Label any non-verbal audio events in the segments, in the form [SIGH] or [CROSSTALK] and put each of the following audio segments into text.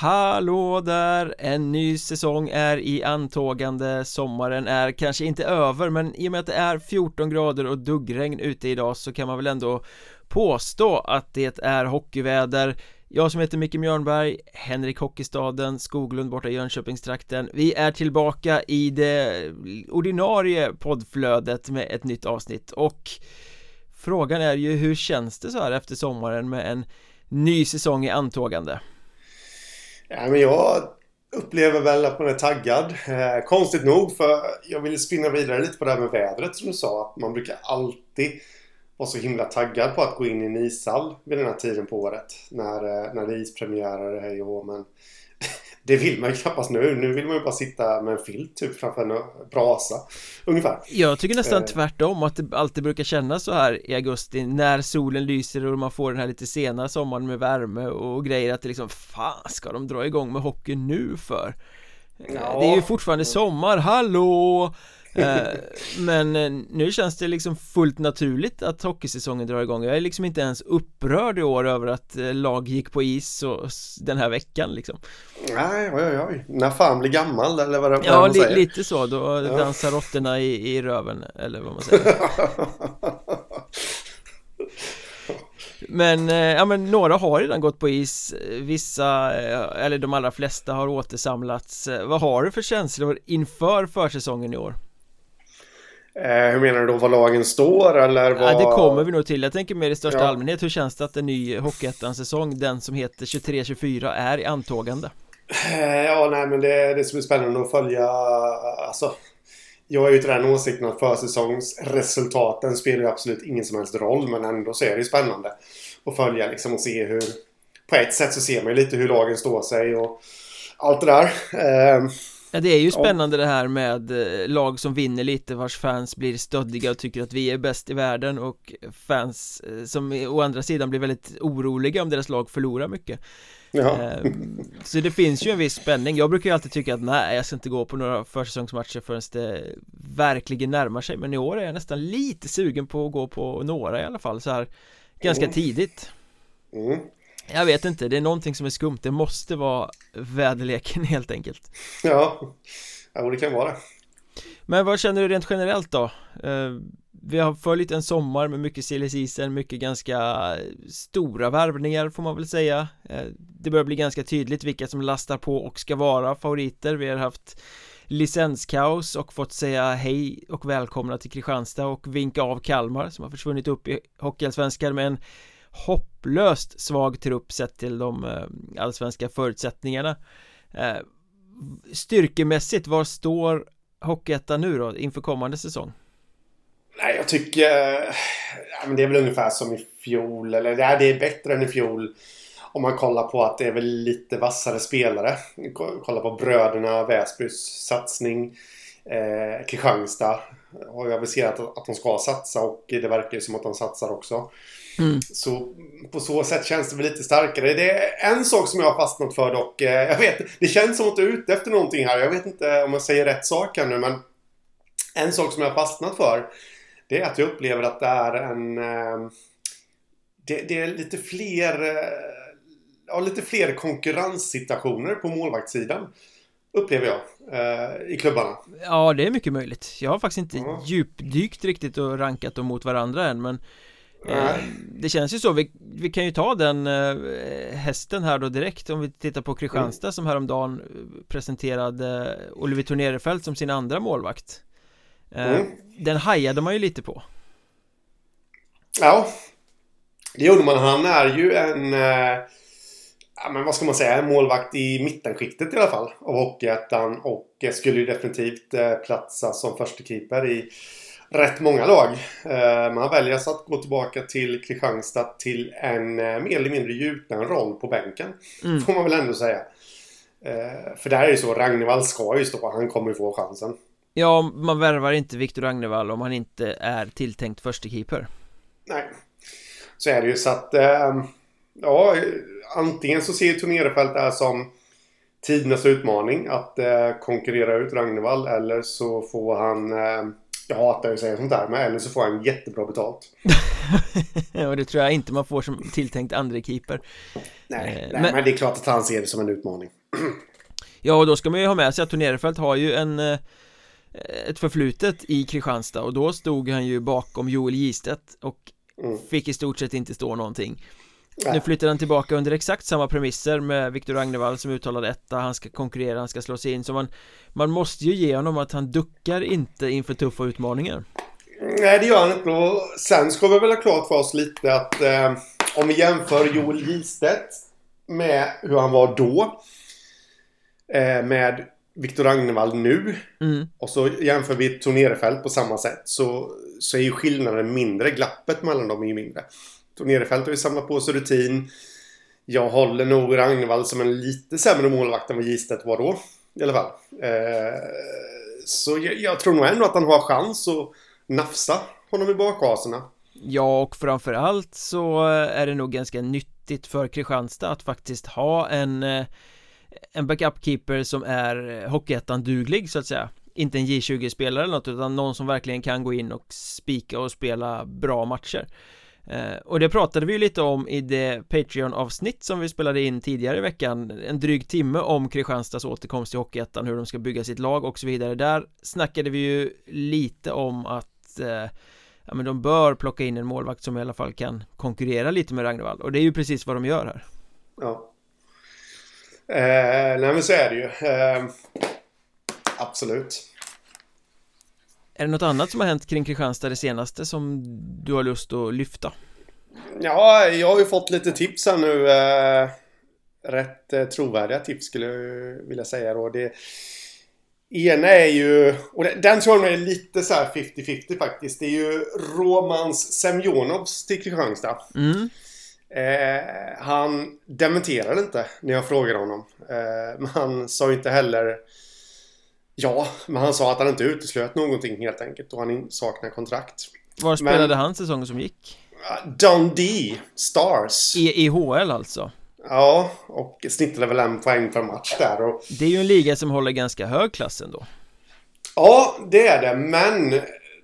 Hallå där! En ny säsong är i antågande Sommaren är kanske inte över men i och med att det är 14 grader och duggregn ute idag så kan man väl ändå påstå att det är hockeyväder jag som heter Micke Mjörnberg, Henrik Hockeystaden, Skoglund borta i Jönköpingstrakten Vi är tillbaka i det ordinarie poddflödet med ett nytt avsnitt och Frågan är ju hur känns det så här efter sommaren med en ny säsong i antågande? Ja, men jag upplever väl att man är taggad. Eh, konstigt nog, för jag vill spinna vidare lite på det här med vädret som du sa. Att man brukar alltid vara så himla taggad på att gå in i en ishall vid den här tiden på året. När, eh, när det är ispremiärer, hej och men det vill man ju knappast nu. Nu vill man ju bara sitta med en filt typ framför en brasa. Ungefär. Jag tycker nästan eh. tvärtom att det alltid brukar kännas så här i augusti när solen lyser och man får den här lite sena sommaren med värme och grejer att det liksom fan ska de dra igång med hockey nu för? Ja. Det är ju fortfarande sommar, hallå! Eh, men eh, nu känns det liksom fullt naturligt att hockeysäsongen drar igång. Jag är liksom inte ens upprörd i år över att eh, lag gick på is och den här veckan liksom. Nej, oj oj oj. När fan blir gammal eller vad det Ja, li säger. lite så, då ja. dansar råttorna i, i röven eller vad man säger. [LAUGHS] Men, ja men några har redan gått på is. Vissa, eller de allra flesta har återsamlats. Vad har du för känslor inför försäsongen i år? Eh, hur menar du då? Vad lagen står eller vad? Ja, det kommer vi nog till. Jag tänker mer i största ja. allmänhet. Hur känns det att en ny Hockeyettan-säsong, den som heter 23-24, är i antågande? Eh, ja, nej men det, det som är spännande att följa. Alltså, jag är ju till den åsikten att försäsongsresultaten spelar ju absolut ingen som helst roll. Men ändå så är det ju spännande att följa liksom och se hur... På ett sätt så ser man ju lite hur lagen står sig och allt det där. Eh, Ja det är ju spännande ja. det här med eh, lag som vinner lite vars fans blir stöddiga och tycker att vi är bäst i världen och fans eh, som å andra sidan blir väldigt oroliga om deras lag förlorar mycket ja. Ehm, så det finns ju en viss spänning Jag brukar ju alltid tycka att nej jag ska inte gå på några försäsongsmatcher förrän det verkligen närmar sig Men i år är jag nästan lite sugen på att gå på några i alla fall så här Ganska mm. tidigt mm. Jag vet inte, det är någonting som är skumt. Det måste vara väderleken [LAUGHS] helt enkelt. Ja, ja det kan vara. Men vad känner du rent generellt då? Eh, vi har följt en sommar med mycket silly season, mycket ganska stora värvningar får man väl säga. Eh, Det börjar bli ganska tydligt vilka som lastar på och ska vara favoriter. Vi har haft licenskaos och fått säga hej och välkomna till Kristianstad och vinka av Kalmar som har försvunnit upp i Hockeyallsvenskan. Med en hopplöst svag trupp sett till de eh, allsvenska förutsättningarna eh, Styrkemässigt, var står Hockeyettan nu då inför kommande säsong? Nej, jag tycker... Eh, ja, men det är väl ungefär som i fjol. Eller ja, det är bättre än i fjol. Om man kollar på att det är väl lite vassare spelare. Kolla på bröderna Väsbys satsning. Eh, Kristianstad har ju aviserat att de ska satsa och det verkar ju som att de satsar också. Mm. Så på så sätt känns det väl lite starkare. Det är en sak som jag har fastnat för dock. Eh, jag vet, det känns som att du är ute efter någonting här. Jag vet inte om jag säger rätt sak här nu men en sak som jag har fastnat för det är att jag upplever att det är en... Eh, det, det är lite fler... Eh, ja, lite fler konkurrenssituationer på målvaktssidan. Upplever jag i klubbarna. Ja, det är mycket möjligt. Jag har faktiskt inte mm. djupdykt riktigt och rankat dem mot varandra än men Eh, det känns ju så, vi, vi kan ju ta den eh, hästen här då direkt. Om vi tittar på Kristianstad mm. som häromdagen presenterade Oliver Tornerefelt som sin andra målvakt. Eh, mm. Den hajade man ju lite på. Ja Det gjorde man, han är ju en Ja men vad ska man säga, en målvakt i mittenskiktet i alla fall av Hockeyettan och skulle ju definitivt platsa som första keeper i rätt många lag. Eh, man väljer alltså att gå tillbaka till Kristianstad till en eh, mer eller mindre gjuten roll på bänken. Mm. Får man väl ändå säga. Eh, för där är ju så, Ragnevall ska ju stå, han kommer ju få chansen. Ja, man värvar inte Viktor Ragnevall om han inte är tilltänkt förstekeeper. Nej, så är det ju så att ja, antingen så ser Tornerefelt det här som tidernas utmaning att konkurrera ut Ragnevall eller så får han Jag hatar ju att säga sånt där, men eller så får han jättebra betalt. [LAUGHS] och det tror jag inte man får som tilltänkt andre keeper. Nej, eh, nej men... men... det är klart att han ser det som en utmaning. [CLEARS THROAT] ja, och då ska man ju ha med sig att Tornerefelt har ju en eh, ett förflutet i Kristianstad och då stod han ju bakom Joel Gistedt och mm. fick i stort sett inte stå någonting. Nu flyttar han tillbaka under exakt samma premisser med Viktor Agnevall som uttalad etta Han ska konkurrera, han ska slå sig in så man Man måste ju ge honom att han duckar inte inför tuffa utmaningar Nej det gör han inte och sen ska vi väl ha klart för oss lite att eh, Om vi jämför Joel Gistedt Med hur han var då eh, Med Viktor Agnevall nu mm. och så jämför vi Tornerefält på samma sätt så, så är ju skillnaden mindre. Glappet mellan dem är ju mindre. Nerefelt har ju samlat på sig rutin. Jag håller nog Ragnvall som en lite sämre målvakt än vad Gistedt var då. I alla fall. Eh, så jag, jag, tror nog ändå att han har chans att nafsa honom i bakhasorna. Ja, och framförallt så eh, är det nog ganska nyttigt för Kristianstad att faktiskt ha en eh, en backup-keeper som är eh, Hockeyettan-duglig så att säga Inte en J20-spelare eller något utan någon som verkligen kan gå in och spika och spela bra matcher eh, Eh, och det pratade vi ju lite om i det Patreon-avsnitt som vi spelade in tidigare i veckan En dryg timme om Kristianstads återkomst till Hockeyettan, hur de ska bygga sitt lag och så vidare Där snackade vi ju lite om att eh, Ja men de bör plocka in en målvakt som i alla fall kan konkurrera lite med Ragnevall och det är ju precis vad de gör här Ja Eh, nej men så är det ju. Eh, absolut. Är det något annat som har hänt kring Kristianstad det senaste som du har lust att lyfta? Ja, jag har ju fått lite tips här nu. Eh, rätt eh, trovärdiga tips skulle jag vilja säga då. Det ena är ju, och den tror jag är lite så 50-50 faktiskt. Det är ju Romans Semjonovs till Kristianstad. Mm. Eh, han dementerade inte när jag frågade honom. Eh, men han sa inte heller ja, men han sa att han inte uteslöt någonting helt enkelt och han saknar kontrakt. Var spelade men, han säsongen som gick? Dundee Stars. I, I HL alltså? Ja, och snittade väl en poäng per match där och... Det är ju en liga som håller ganska hög klass ändå. Ja, det är det, men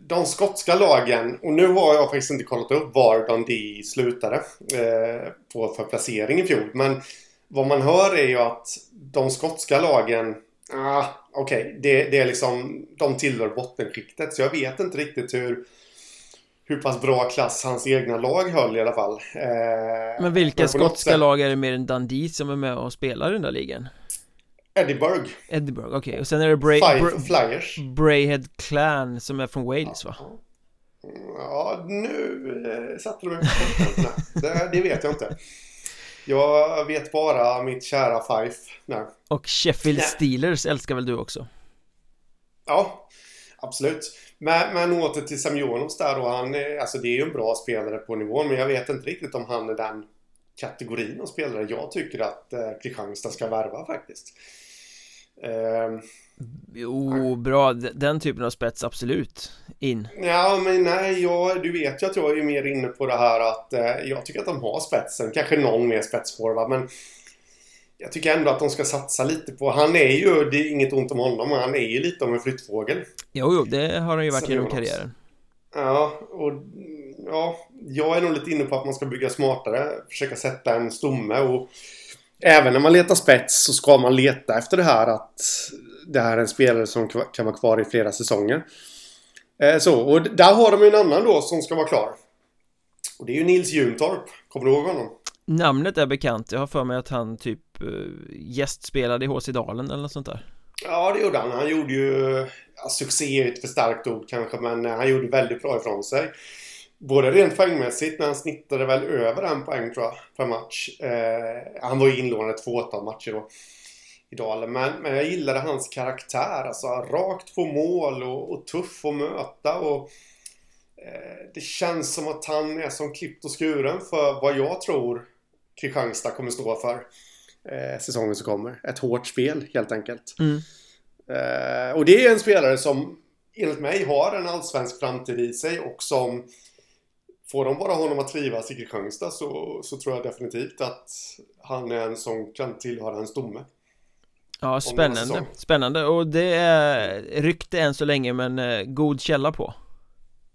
de skotska lagen, och nu har jag faktiskt inte kollat upp var Dundee slutade eh, på för placering i fjol. Men vad man hör är ju att de skotska lagen, ah, okej, okay, det, det, är liksom, de tillhör bottenskiktet. Så jag vet inte riktigt hur, hur pass bra klass hans egna lag höll i alla fall. Eh, men vilka men skotska sätt... lag är det mer än Dundee som är med och spelar i den där ligan? Edinburgh Edinburgh, okej. Okay. Och sen är det Bray... Five Flyers Brayhead Clan som är från Wales va? Ja, nu eh, satte du mig på det, det vet jag inte. Jag vet bara mitt kära Fife. Nej. Och Sheffield Nej. Steelers älskar väl du också? Ja, absolut. Men, men åter till Semjonovs där då. Han, alltså det är ju en bra spelare på nivån. Men jag vet inte riktigt om han är den kategorin av spelare jag tycker att eh, Kristianstad ska värva faktiskt. Eh, jo, bra. Den typen av spets, absolut. In. Ja, men nej, jag, du vet ju att jag är mer inne på det här att eh, jag tycker att de har spetsen. Kanske någon mer spetsforward, men jag tycker ändå att de ska satsa lite på... Han är ju, det är inget ont om honom, men han är ju lite av en flyttfågel. Jo, jo, det har han ju varit genom karriären. Ja, och ja, jag är nog lite inne på att man ska bygga smartare. Försöka sätta en stomme och även när man letar spets så ska man leta efter det här att det här är en spelare som kan vara kvar i flera säsonger. Eh, så, och där har de en annan då som ska vara klar. Och det är ju Nils Juntorp. Kommer du ihåg honom? Namnet är bekant. Jag har för mig att han typ eh, gästspelade i HC Dalen eller något sånt där. Ja, det gjorde han. Han gjorde ju... Ja, succé är ett för starkt ord kanske, men han gjorde väldigt bra ifrån sig. Både rent poängmässigt, när han snittade väl över en poäng tror jag, per match. Eh, han var ju inlånad ett fåtal matcher då i Dalen. Men, men jag gillade hans karaktär. Alltså rakt på mål och, och tuff att möta. Och, eh, det känns som att han är som klippt och skuren för vad jag tror Kristianstad kommer stå för eh, säsongen som kommer. Ett hårt spel helt enkelt. Mm. Eh, och det är en spelare som enligt mig har en allsvensk framtid i sig och som Får de bara honom att trivas i Kristianstad så, så tror jag definitivt att han är en som kan tillhöra en stomme. Ja, spännande, spännande. Och det är rykte än så länge men eh, god källa på.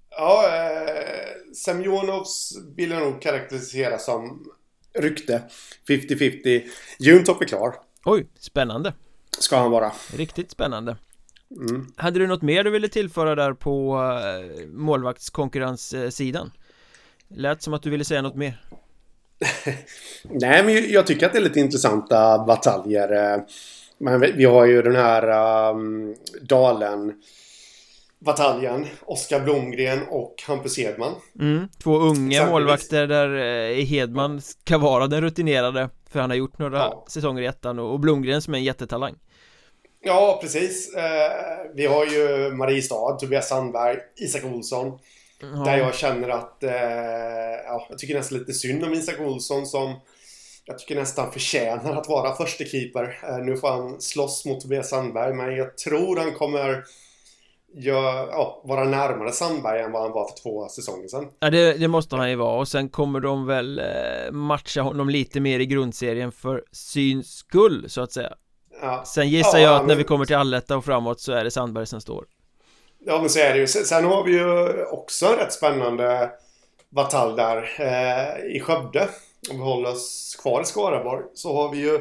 Ja, eh, Semjonovs vill jag nog karaktärisera som rykte. 50-50 Juntorp är klar. Oj, spännande. Ska han vara. Riktigt spännande. Mm. Hade du något mer du ville tillföra där på eh, målvaktskonkurrenssidan? Lät som att du ville säga något mer. [LAUGHS] Nej, men jag tycker att det är lite intressanta bataljer. Men vi har ju den här um, Dalen bataljen. Oskar Blomgren och Hampus Hedman. Mm, två unga målvakter där eh, Hedman ska vara den rutinerade. För han har gjort några ja. säsonger i ettan och Blomgren som är en jättetalang. Ja, precis. Eh, vi har ju Mariestad, Tobias Sandberg, Isak Olsson. Ja. Där jag känner att... Eh, ja, jag tycker nästan lite synd om Isak Olsson som... Jag tycker nästan förtjänar att vara första keeper. Eh, nu får han slåss mot Tobias Sandberg, men jag tror han kommer gör, ja, vara närmare Sandberg än vad han var för två säsonger sedan. Ja, det, det, måste han ju vara och sen kommer de väl eh, matcha honom lite mer i grundserien för syns skull, så att säga. Ja. Sen gissar ja, jag att men... när vi kommer till Alletta och framåt så är det Sandberg som står. Ja, men så är det ju. Sen har vi ju också en rätt spännande batalj där eh, i Skövde. Om vi håller oss kvar i Skaraborg så har vi ju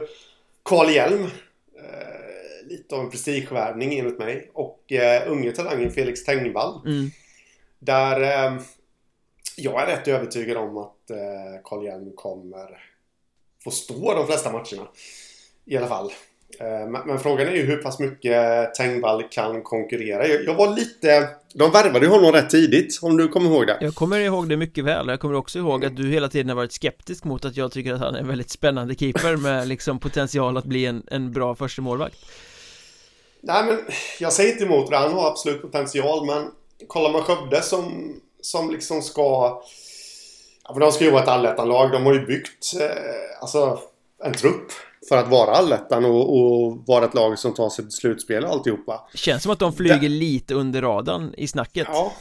Karl Hjelm. Eh, lite av en prestigevärvning enligt mig. Och eh, unge talangen Felix Tengvall. Mm. Där eh, jag är rätt övertygad om att eh, Karl Hjelm kommer få stå de flesta matcherna. I alla fall. Eh, men frågan är ju hur pass mycket Tengvall kan konkurrera. Jag var lite... De värvade ju honom rätt tidigt, om du kommer ihåg det. Jag kommer ihåg det mycket väl. Jag kommer också ihåg att du hela tiden har varit skeptisk mot att jag tycker att han är en väldigt spännande keeper med [LAUGHS] liksom potential att bli en, en bra första målvakt. Nej, men jag säger inte emot det. Han har absolut potential, men kollar man Skövde som, som liksom ska... Ja, för de ska ju vara ett allettanlag. De har ju byggt eh, alltså, en trupp för att vara allettan och, och, vara ett lag som tar sig till slutspel och alltihopa. Känns som att de flyger där... lite under radarn i snacket. Ja,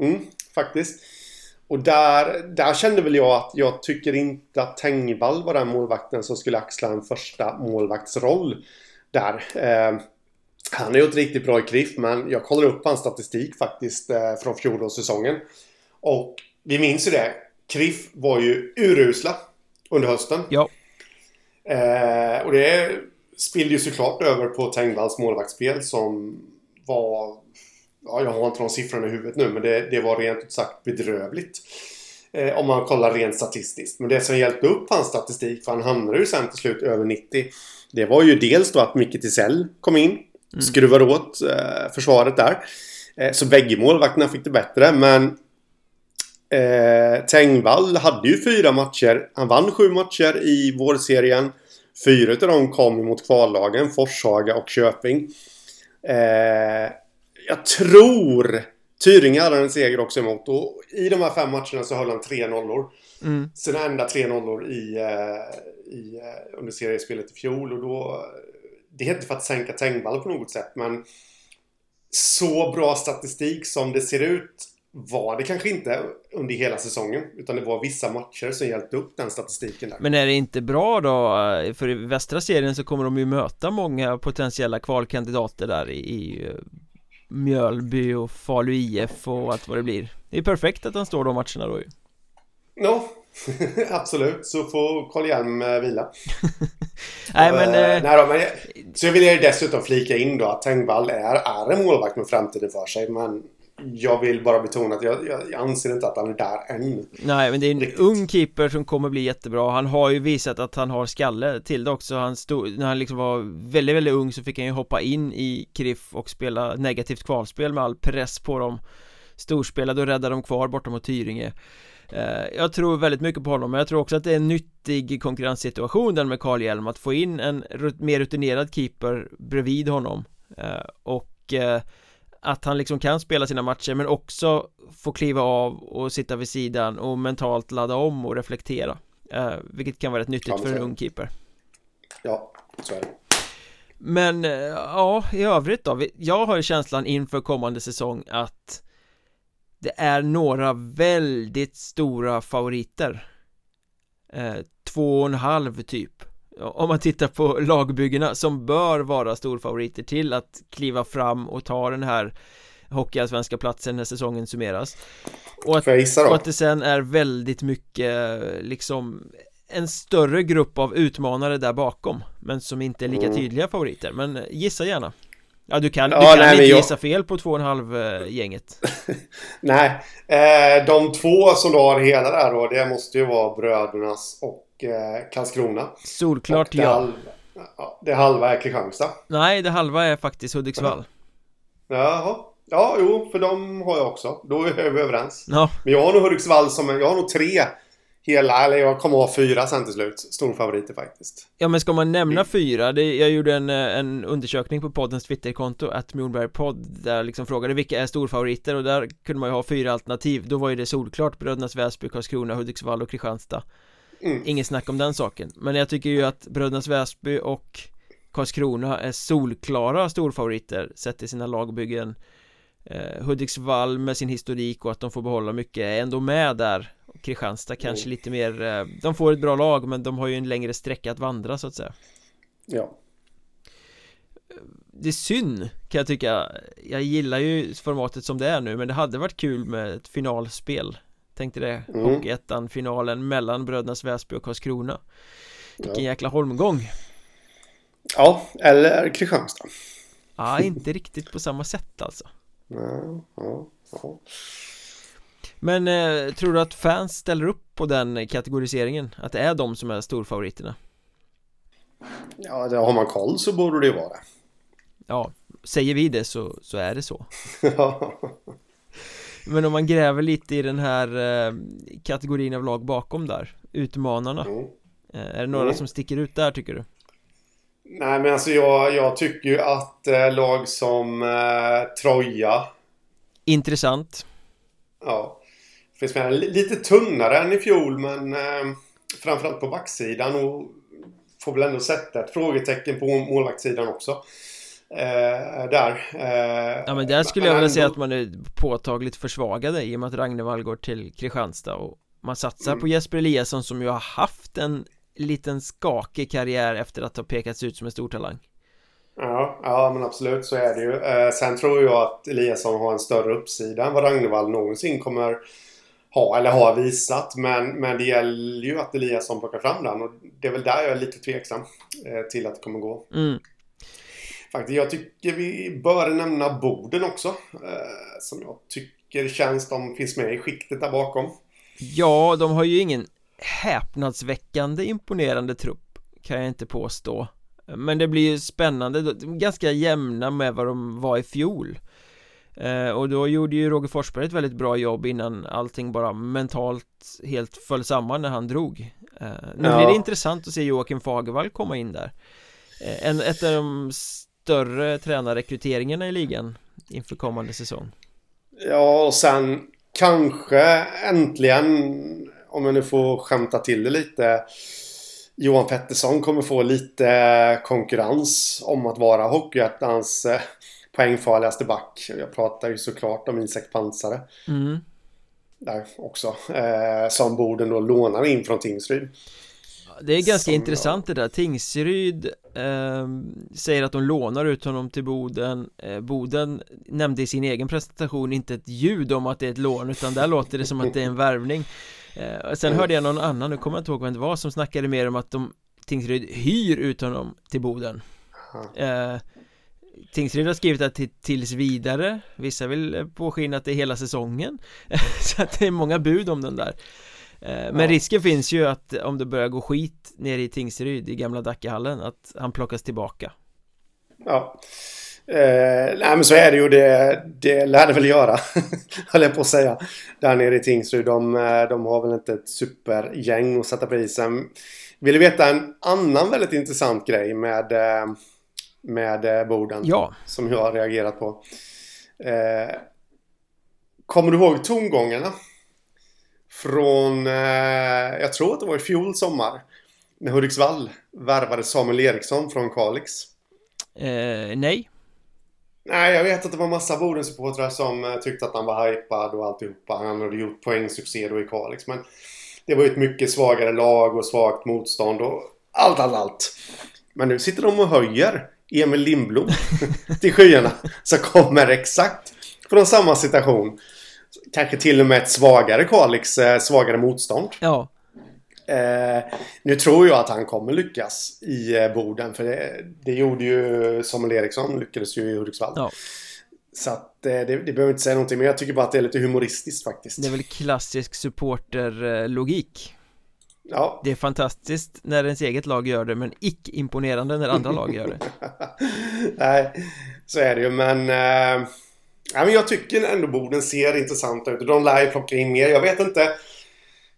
mm, faktiskt. Och där, där kände väl jag att jag tycker inte att Tengvall var den målvakten som skulle axla en första målvaktsroll där. Eh, han har gjort riktigt bra i KRIF men jag kollar upp hans statistik faktiskt eh, från fjolårssäsongen. Och vi minns ju det. KRIF var ju urusla under hösten. Ja. Eh, och det spillde ju såklart över på Tengvalls målvaktsspel som var... Ja, jag har inte de siffrorna i huvudet nu men det, det var rent ut sagt bedrövligt. Eh, om man kollar rent statistiskt. Men det som hjälpte upp hans statistik, för han hamnade ju sen till slut över 90. Det var ju dels då att Micke Tisell kom in. Mm. Skruvar åt eh, försvaret där. Eh, så bägge målvakterna fick det bättre men Eh, Tengvall hade ju fyra matcher. Han vann sju matcher i vårserien. Fyra av dem kom mot kvallagen, Forshaga och Köping. Eh, jag tror Tyringe hade en seger också emot. Och i de här fem matcherna så höll han tre nollor. Mm. Sina enda tre nollor i, eh, i, eh, under seriespelet i fjol. Och då, det är inte för att sänka Tengvall på något sätt, men så bra statistik som det ser ut var det kanske inte under hela säsongen. Utan det var vissa matcher som hjälpte upp den statistiken där. Men är det inte bra då? För i västra serien så kommer de ju möta många potentiella kvalkandidater där i, i eh, Mjölby och Falu IF och allt vad det blir. Det är perfekt att han står de matcherna då ju. Ja, [LAUGHS] absolut. Så får Karl Hjelm eh, vila. [LAUGHS] nej, men, uh, nej då, men så jag vill ju dessutom flika in då att Tengvall är, är en målvakt med framtiden för sig. Men jag vill bara betona att jag, jag, jag, anser inte att han är där än. Nej men det är en Riktigt. ung keeper som kommer bli jättebra. Han har ju visat att han har skalle till det också. Han stod, När han liksom var väldigt väldigt ung så fick han ju hoppa in i KRIF och spela negativt kvalspel med all press på dem. Storspelade och räddade dem kvar borta mot Tyringe. Eh, jag tror väldigt mycket på honom, men jag tror också att det är en nyttig konkurrenssituation där med Karl Hjelm att få in en mer rutinerad keeper bredvid honom. Eh, och eh, att han liksom kan spela sina matcher men också få kliva av och sitta vid sidan och mentalt ladda om och reflektera. Eh, Vilket kan vara rätt nyttigt för en ung keeper. Ja, så är det. Men eh, ja, i övrigt då? Jag har känslan inför kommande säsong att Det är några väldigt stora favoriter. Eh, Två och en halv typ Om man tittar på lagbyggena som bör vara storfavoriter till att kliva fram och ta den här Hockeyallsvenska platsen när säsongen summeras. Och att, och att det sen är väldigt mycket liksom en större grupp av utmanare där bakom Men som inte är lika mm. tydliga favoriter. Men gissa gärna. Ja du kan, ja, du kan nej, inte jag... gissa fel på två och en halv eh, gänget. [LAUGHS] Nej eh, De två som du har hela där då Det måste ju vara Brödernas och eh, Karlskrona Solklart och det ja halva, Det halva är Kristianstad Nej det halva är faktiskt Hudiksvall Jaha Ja, jo, för de har jag också. Då är vi överens. Ja. Men jag har nog Hudiksvall som en, Jag har nog tre hela, eller jag kommer ha fyra sen till slut. Storfavoriter faktiskt. Ja men ska man nämna fyra, det, jag gjorde en, eh, en undersökning på poddens twitterkonto, att Podd där jag liksom frågade vilka är storfavoriter och där kunde man ju ha fyra alternativ, då var ju det solklart Brödernas Väsby, Karlskrona, Hudiksvall och Kristianstad. Mm. Inget snack om den saken, men jag tycker ju att Brödernas Väsby och Karlskrona är solklara storfavoriter sett till sina lagbyggen. Eh, Hudiksvall med sin historik och att de får behålla mycket är ändå med där. Kristianstad kanske mm. lite mer eh, De får ett bra lag men de har ju en längre sträcka att vandra så att säga. Ja. Det är synd kan jag tycka. Jag gillar ju formatet som det är nu men det hade varit kul med ett finalspel Tänkte det, mm. Hockeyettan finalen mellan Brödernas Väsby och Karlskrona Vilken ja. jäkla holmgång Ja, eller Kristianstad Ja, inte riktigt på samma sätt alltså ja, ja. Men eh, tror du att fans ställer upp på den kategoriseringen? Att det är de som är storfavoriterna? Ja, det, har man koll så borde det ju vara Ja, säger vi det så, så är det så [LAUGHS] Men om man gräver lite i den här eh, kategorin av lag bakom där Utmanarna mm. eh, Är det några mm. som sticker ut där tycker du? Nej men alltså jag, jag tycker ju att eh, lag som eh, Troja Intressant Ja Finns med lite tunnare än i fjol men eh, Framförallt på backsidan och Får väl ändå sätta ett frågetecken på målvaktssidan också eh, Där eh, Ja men där skulle jag vilja säga att man är påtagligt försvagade i och med att Ragnevall går till Kristianstad och Man satsar mm. på Jesper Eliasson som ju har haft en liten skakig karriär efter att ha pekats ut som en stor talang Ja, ja men absolut så är det ju. Eh, sen tror jag att Eliasson har en större uppsida än vad Ragnvall någonsin kommer ha eller har visat. Men, men det gäller ju att Eliasson plockar fram den och det är väl där jag är lite tveksam eh, till att det kommer gå. Mm. Faktiskt, jag tycker vi bör nämna Boden också. Eh, som jag tycker känns de finns med i skiktet där bakom. Ja, de har ju ingen häpnadsväckande imponerande trupp kan jag inte påstå men det blir ju spännande, ganska jämna med vad de var i fjol eh, Och då gjorde ju Roger Forsberg ett väldigt bra jobb innan allting bara mentalt helt föll samman när han drog eh, Nu ja. blir det intressant att se Joakim Fagervall komma in där eh, en, Ett av de större tränarrekryteringarna i ligan inför kommande säsong Ja, och sen kanske äntligen om jag nu får skämta till det lite. Johan Pettersson kommer få lite konkurrens om att vara Hockeyettans eh, poängfarligaste back. Jag pratar ju såklart om Isak Pansare. Mm. Där också. Eh, som Boden då lånar in från Tingsryd. Det är ganska som intressant det där Tingsryd eh, säger att de lånar ut honom till Boden. Eh, Boden nämnde i sin egen presentation inte ett ljud om att det är ett lån utan där låter det som att det är en värvning. Eh, Sen hörde jag någon annan, nu kommer jag inte ihåg vem det var, som snackade mer om att de Tingsryd hyr ut honom till Boden. Eh, Tingsryd har skrivit att det tills vidare Vissa vill påskina att det är hela säsongen. [LAUGHS] Så att det är många bud om den där Men ja. risken finns ju att om det börjar gå skit nere i Tingsryd i gamla Dackehallen att han plockas tillbaka Ja Eh, nej men så är det ju. Det, det lär det väl göra. [LAUGHS] Höll jag på att säga. Där nere i Tingsryd. De, eh, de har väl inte ett supergäng att sätta prisen. Vill du veta en annan väldigt intressant grej med, eh, med eh, Boden? Ja. Som jag har reagerat på. Eh, kommer du ihåg tongångarna? Från, eh, jag tror att det var i fjol sommar. När Hudiksvall värvade Samuel Eriksson från Kalix. Eh, nej. Nej, jag vet att det var massa Boden-supportrar som eh, tyckte att han var hypad och alltihopa. Han hade gjort poängsuccé då i Kalix. Men det var ju ett mycket svagare lag och svagt motstånd. Och allt, allt, allt. Men nu sitter de och höjer Emil Lindblom [LAUGHS] till skyarna. Så kommer exakt från samma situation. Kanske till och med ett svagare Kalix, eh, svagare motstånd. Ja. Eh, nu tror jag att han kommer lyckas i eh, Boden. För det, det gjorde ju Samuel Eriksson, lyckades ju i Hudiksvall. Ja. Så att eh, det, det behöver inte säga någonting. Men jag tycker bara att det är lite humoristiskt faktiskt. Det är väl klassisk supporterlogik Ja. Det är fantastiskt när ens eget lag gör det men icke imponerande när andra lag gör det [LAUGHS] Nej, så är det ju men... Ja, men jag tycker ändå Boden ser intressanta ut. De lär ju plocka in mer. Jag vet inte.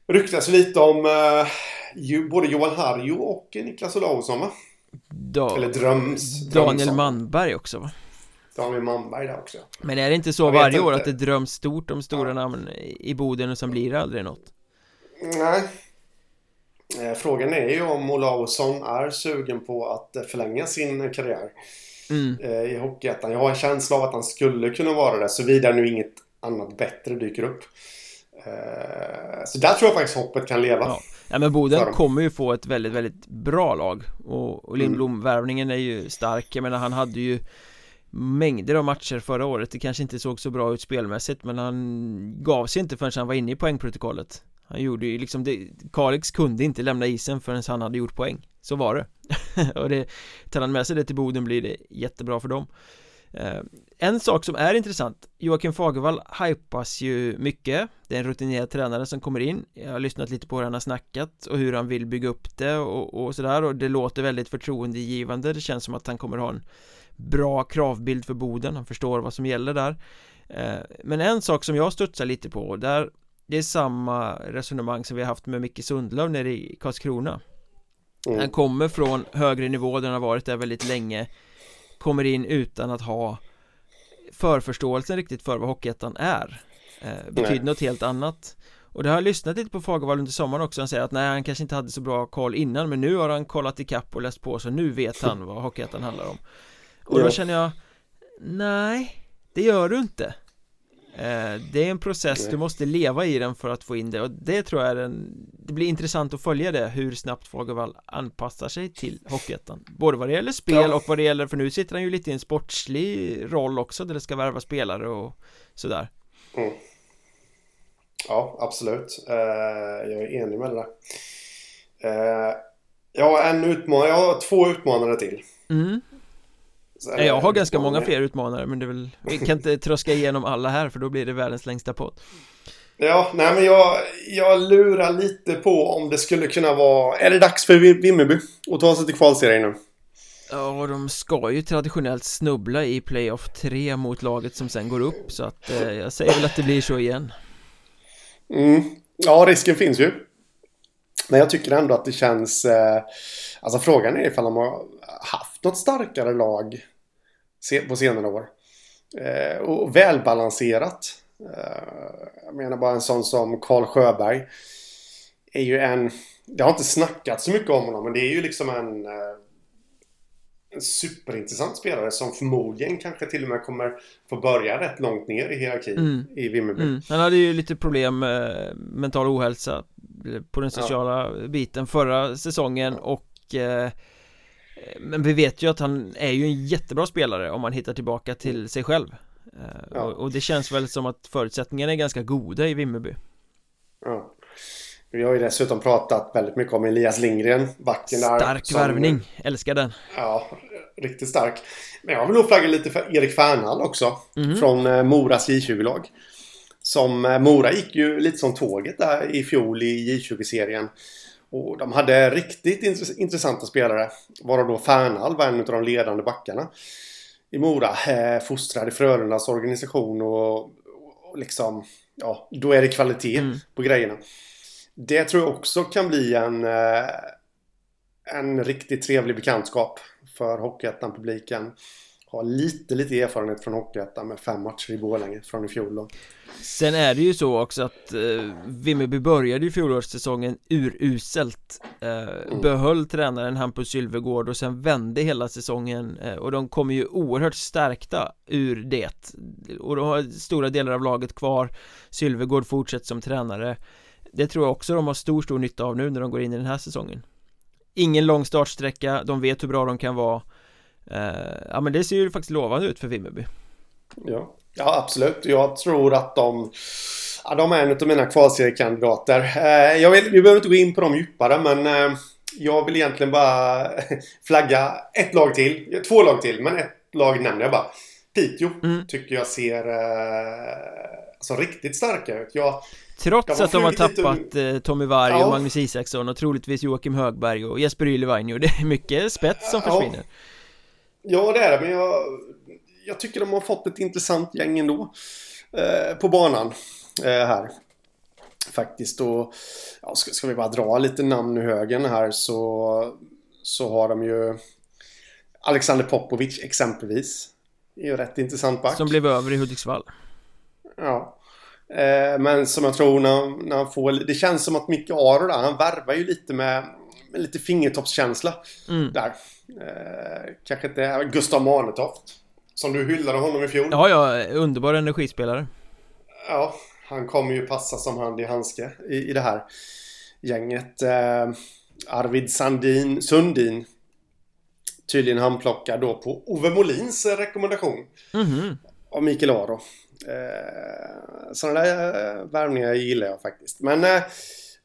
Ryktas lite om eh, både Johan Harjo och Niklas Olausson va? da Eller dröms. Daniel dröms om. Manberg också va? Daniel Manberg där också. Men är det inte så Jag varje år inte. att det dröms stort om stora namn i Boden och sen blir det aldrig något? Nej. Eh, Frågan är ju om Olausson är sugen på att förlänga sin karriär Mm. eh, i Hockeyettan. Jag har en känsla av att han skulle kunna vara det, såvida nu inget annat bättre dyker upp. Eh, Så där tror jag faktiskt hoppet kan leva. Ja. ja men Boden kommer ju få ett väldigt, väldigt bra lag Och, och Mm. Lindblom-värvningen är ju stark Jag menar han hade ju Mängder av matcher förra året Det kanske inte såg så bra ut spelmässigt Men han gav sig inte förrän han var inne i poängprotokollet han gjorde ju liksom det Kalix kunde inte lämna isen förrän han hade gjort poäng. Så var det. [LAUGHS] Och det Tar han med sig det till Boden blir det jättebra för dem. Eh, en sak som är intressant Joakim Fagervall hypas ju mycket. Det är en rutinerad tränare som kommer in. Jag har lyssnat lite på hur han har snackat och hur han vill bygga upp det och, och sådär. Och det låter väldigt förtroendegivande. Det känns som att han kommer ha en bra kravbild för Boden. Han förstår vad som gäller där. Eh, men en sak som jag studsar lite på och där det är samma resonemang som vi har haft med Micke Sundlöv nere i Karlskrona. Mm. han kommer från högre nivå där han har varit där väldigt länge Kommer in utan att ha Förförståelsen riktigt för vad Hockeyettan är. Eh, Betyder Nej. något helt annat. Och det har jag lyssnat lite på Fagervall under sommaren också. Han säger att nej han kanske inte hade så bra koll innan Men nu har han kollat ikapp och läst på så nu vet han vad Hockeyettan handlar om. Och då känner jag Nej Det gör du inte Det är en process, du måste leva i den för att få in det och det tror jag är en Det blir intressant att följa det, hur snabbt Fagervall anpassar sig till Hockeyettan Både vad det gäller spel och vad det gäller, för nu sitter han ju lite i en sportslig roll också där det ska värva spelare och sådär Mm. Ja, absolut. Eh, jag är enig med det där. Eh, jag har en utmanare. Jag har två utmanare till. mm. Nej, Jag har ganska utmanare. många fler utmanare men det är väl Vi kan inte tröska igenom alla här för då blir det världens längsta podd Ja, nej men jag, jag lurar lite på om det skulle kunna vara... Är det dags för Vim- Vimmerby att ta sig till kvalserien nu? Ja, de ska ju traditionellt snubbla i playoff 3 mot laget som sen går upp så att eh, jag säger väl att det blir så igen Mm. Ja, risken finns ju. Men jag tycker ändå att det känns... Eh, alltså frågan är ifall de har haft något starkare lag på senare år. Eh, och välbalanserat. Eh, jag menar bara en sån som Karl Sjöberg. Är ju en... Det har inte snackat så mycket om honom, men det är ju liksom en... Eh, en superintressant spelare som förmodligen kanske till och med kommer få börja rätt långt ner i hierarkin Mm. i Vimmerby. mm. Han hade ju lite problem med mental ohälsa på den sociala biten förra säsongen och eh, men vi vet ju att han är ju en jättebra spelare om man hittar tillbaka till sig själv Eh, Ja. och, och det känns väl som att förutsättningarna är ganska goda i Vimmerby Ja. Vi har ju dessutom pratat väldigt mycket om Elias Lindgren, backen där. Stark som- värvning, älskar den Ja, riktigt stark. Men jag vill nog flagga lite för Erik Fernhall också. Mhm. Från eh, Moras J20-lag. Som eh, Mora gick ju lite som tåget där i fjol i J20-serien. Och de hade riktigt intress- intressanta spelare. Varav då Fernhall var en av de ledande backarna. I Mora. Eh, fostrad i Frölundas organisation och, och liksom... Ja, då är det kvalitet Mm. på grejerna. Det tror jag också kan bli en... Eh, en riktigt trevlig bekantskap för Hockeyettan-publiken. Har lite, lite erfarenhet från Hockeyettan med fem matcher i Borlänge från i fjol då. Sen är det ju så också att eh, Vimmerby började ju fjolårssäsongen uruselt. Eh, Behöll tränaren Hampus Sylvegård och sen vände hela säsongen eh, Och de kommer ju oerhört stärkta ur det. Och de har stora delar av laget kvar. Sylvegård fortsätter som tränare. Det tror jag också de har stor, stor nytta av nu när de går in i den här säsongen. Ingen lång startsträcka, de vet hur bra de kan vara Ja men det ser ju faktiskt lovande ut för Vimmerby Ja, ja absolut. Jag tror att de Ja, de är en av mina kvalseriekandidater. Eh, jag vill, vi behöver inte gå in på dem djupare men eh, jag vill egentligen bara [LAUGHS] flagga ett lag till. Två lag till, men ett lag nämner jag bara. Piteå mm. tycker jag ser eh, alltså, riktigt starka ut. Jag, Trots att de har tappat lite... Tommy Varg ja. och Magnus Isaksson och troligtvis Joakim Högberg och Jesper Ylvainio. Det är mycket spets som försvinner. Ja, det är det, men jag, jag tycker de har fått ett intressant gäng ändå. Eh, på banan eh, här. Faktiskt och ja, ska, ska, vi bara dra lite namn ur högen här så, så har de ju Alexander Popovic exempelvis. Det är ju rätt intressant back. Som blev över i Hudiksvall. Ja. Eh, men som jag tror när, när han får... Det känns som att Micke Aro där, han värvar ju lite med, med lite fingertoppskänsla. Mm. Där. Eh, kanske inte Gustav Manetoft. Som du hyllade honom i fjol. Ja, ja. Underbar energispelare. Ja, han kommer ju passa som hand i handske i, i det här gänget. Eh, Arvid Sandin, Sundin. Tydligen handplockad då på Ove Molins rekommendation. Mm -hmm. Av Mikael Aro. Eh, sådana där eh, värvningar gillar jag faktiskt. Men eh,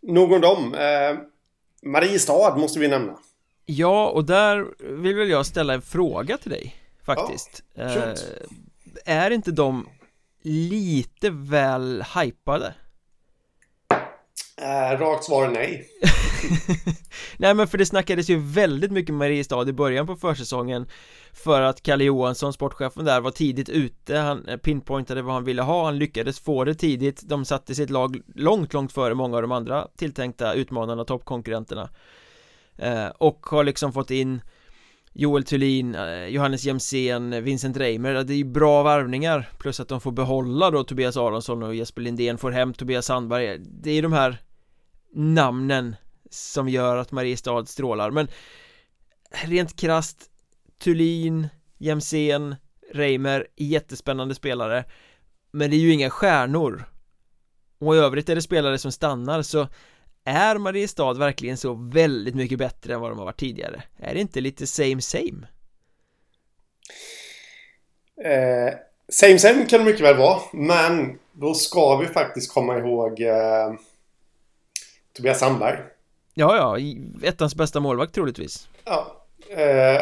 nog om dem. Eh, Mariestad måste vi nämna. Ja, och där vill väl jag ställa en fråga till dig faktiskt. Ja, eh, är inte de lite väl hypade? Eh, rakt svar nej. [LAUGHS] Nej men för det snackades ju väldigt mycket Mariestad i början på försäsongen För att Kalle Johansson, sportchefen där, var tidigt ute. Han eh, pinpointade vad han ville ha, han lyckades få det tidigt. De satte sitt lag långt, långt före många av de andra tilltänkta utmanarna, toppkonkurrenterna Eh, och har liksom fått in Joel Thulin, eh, Johannes Jemsen, Vincent Reimer, det är ju bra varvningar Plus att de får behålla då Tobias Aronsson och Jesper Lindén får hem Tobias Sandberg. Det är ju de här namnen som gör att Mariestad strålar. Men rent krast Thulin, Jemsen, Reimer, jättespännande spelare. Men det är ju inga stjärnor. Och i övrigt är det spelare som stannar så är Mariestad verkligen så väldigt mycket bättre än vad de har varit tidigare? Är det inte lite same same? Eh, same same kan det mycket väl vara men då ska vi faktiskt komma ihåg eh, Tobias Sandberg. Ja, ja, ettans bästa målvakt troligtvis. Ja, eh,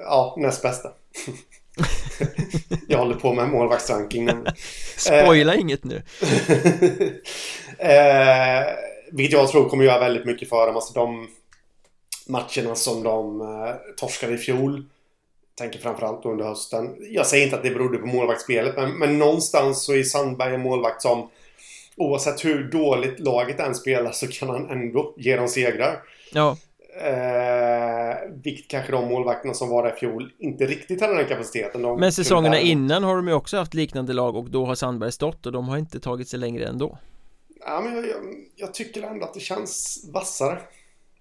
ja näst bästa. [LAUGHS] Jag håller på med målvaktsranking [LAUGHS] Spoila inget nu. [LAUGHS] Eh, vilket jag tror kommer göra väldigt mycket för dem. Alltså de matcherna som de eh, torskade i fjol. Tänker framförallt under hösten. Jag säger inte att det berodde på målvaktsspelet men, men någonstans så är Sandberg en målvakt som oavsett hur dåligt laget än spelar så kan han ändå ge dem segrar. Ja. Eh, vilket kanske de målvakterna som var där i fjol inte riktigt hade den kapaciteten. De men säsongerna innan har de ju också haft liknande lag och då har Sandberg stått och de har inte tagit sig längre ändå. Ja, men jag, jag, jag tycker ändå att det känns vassare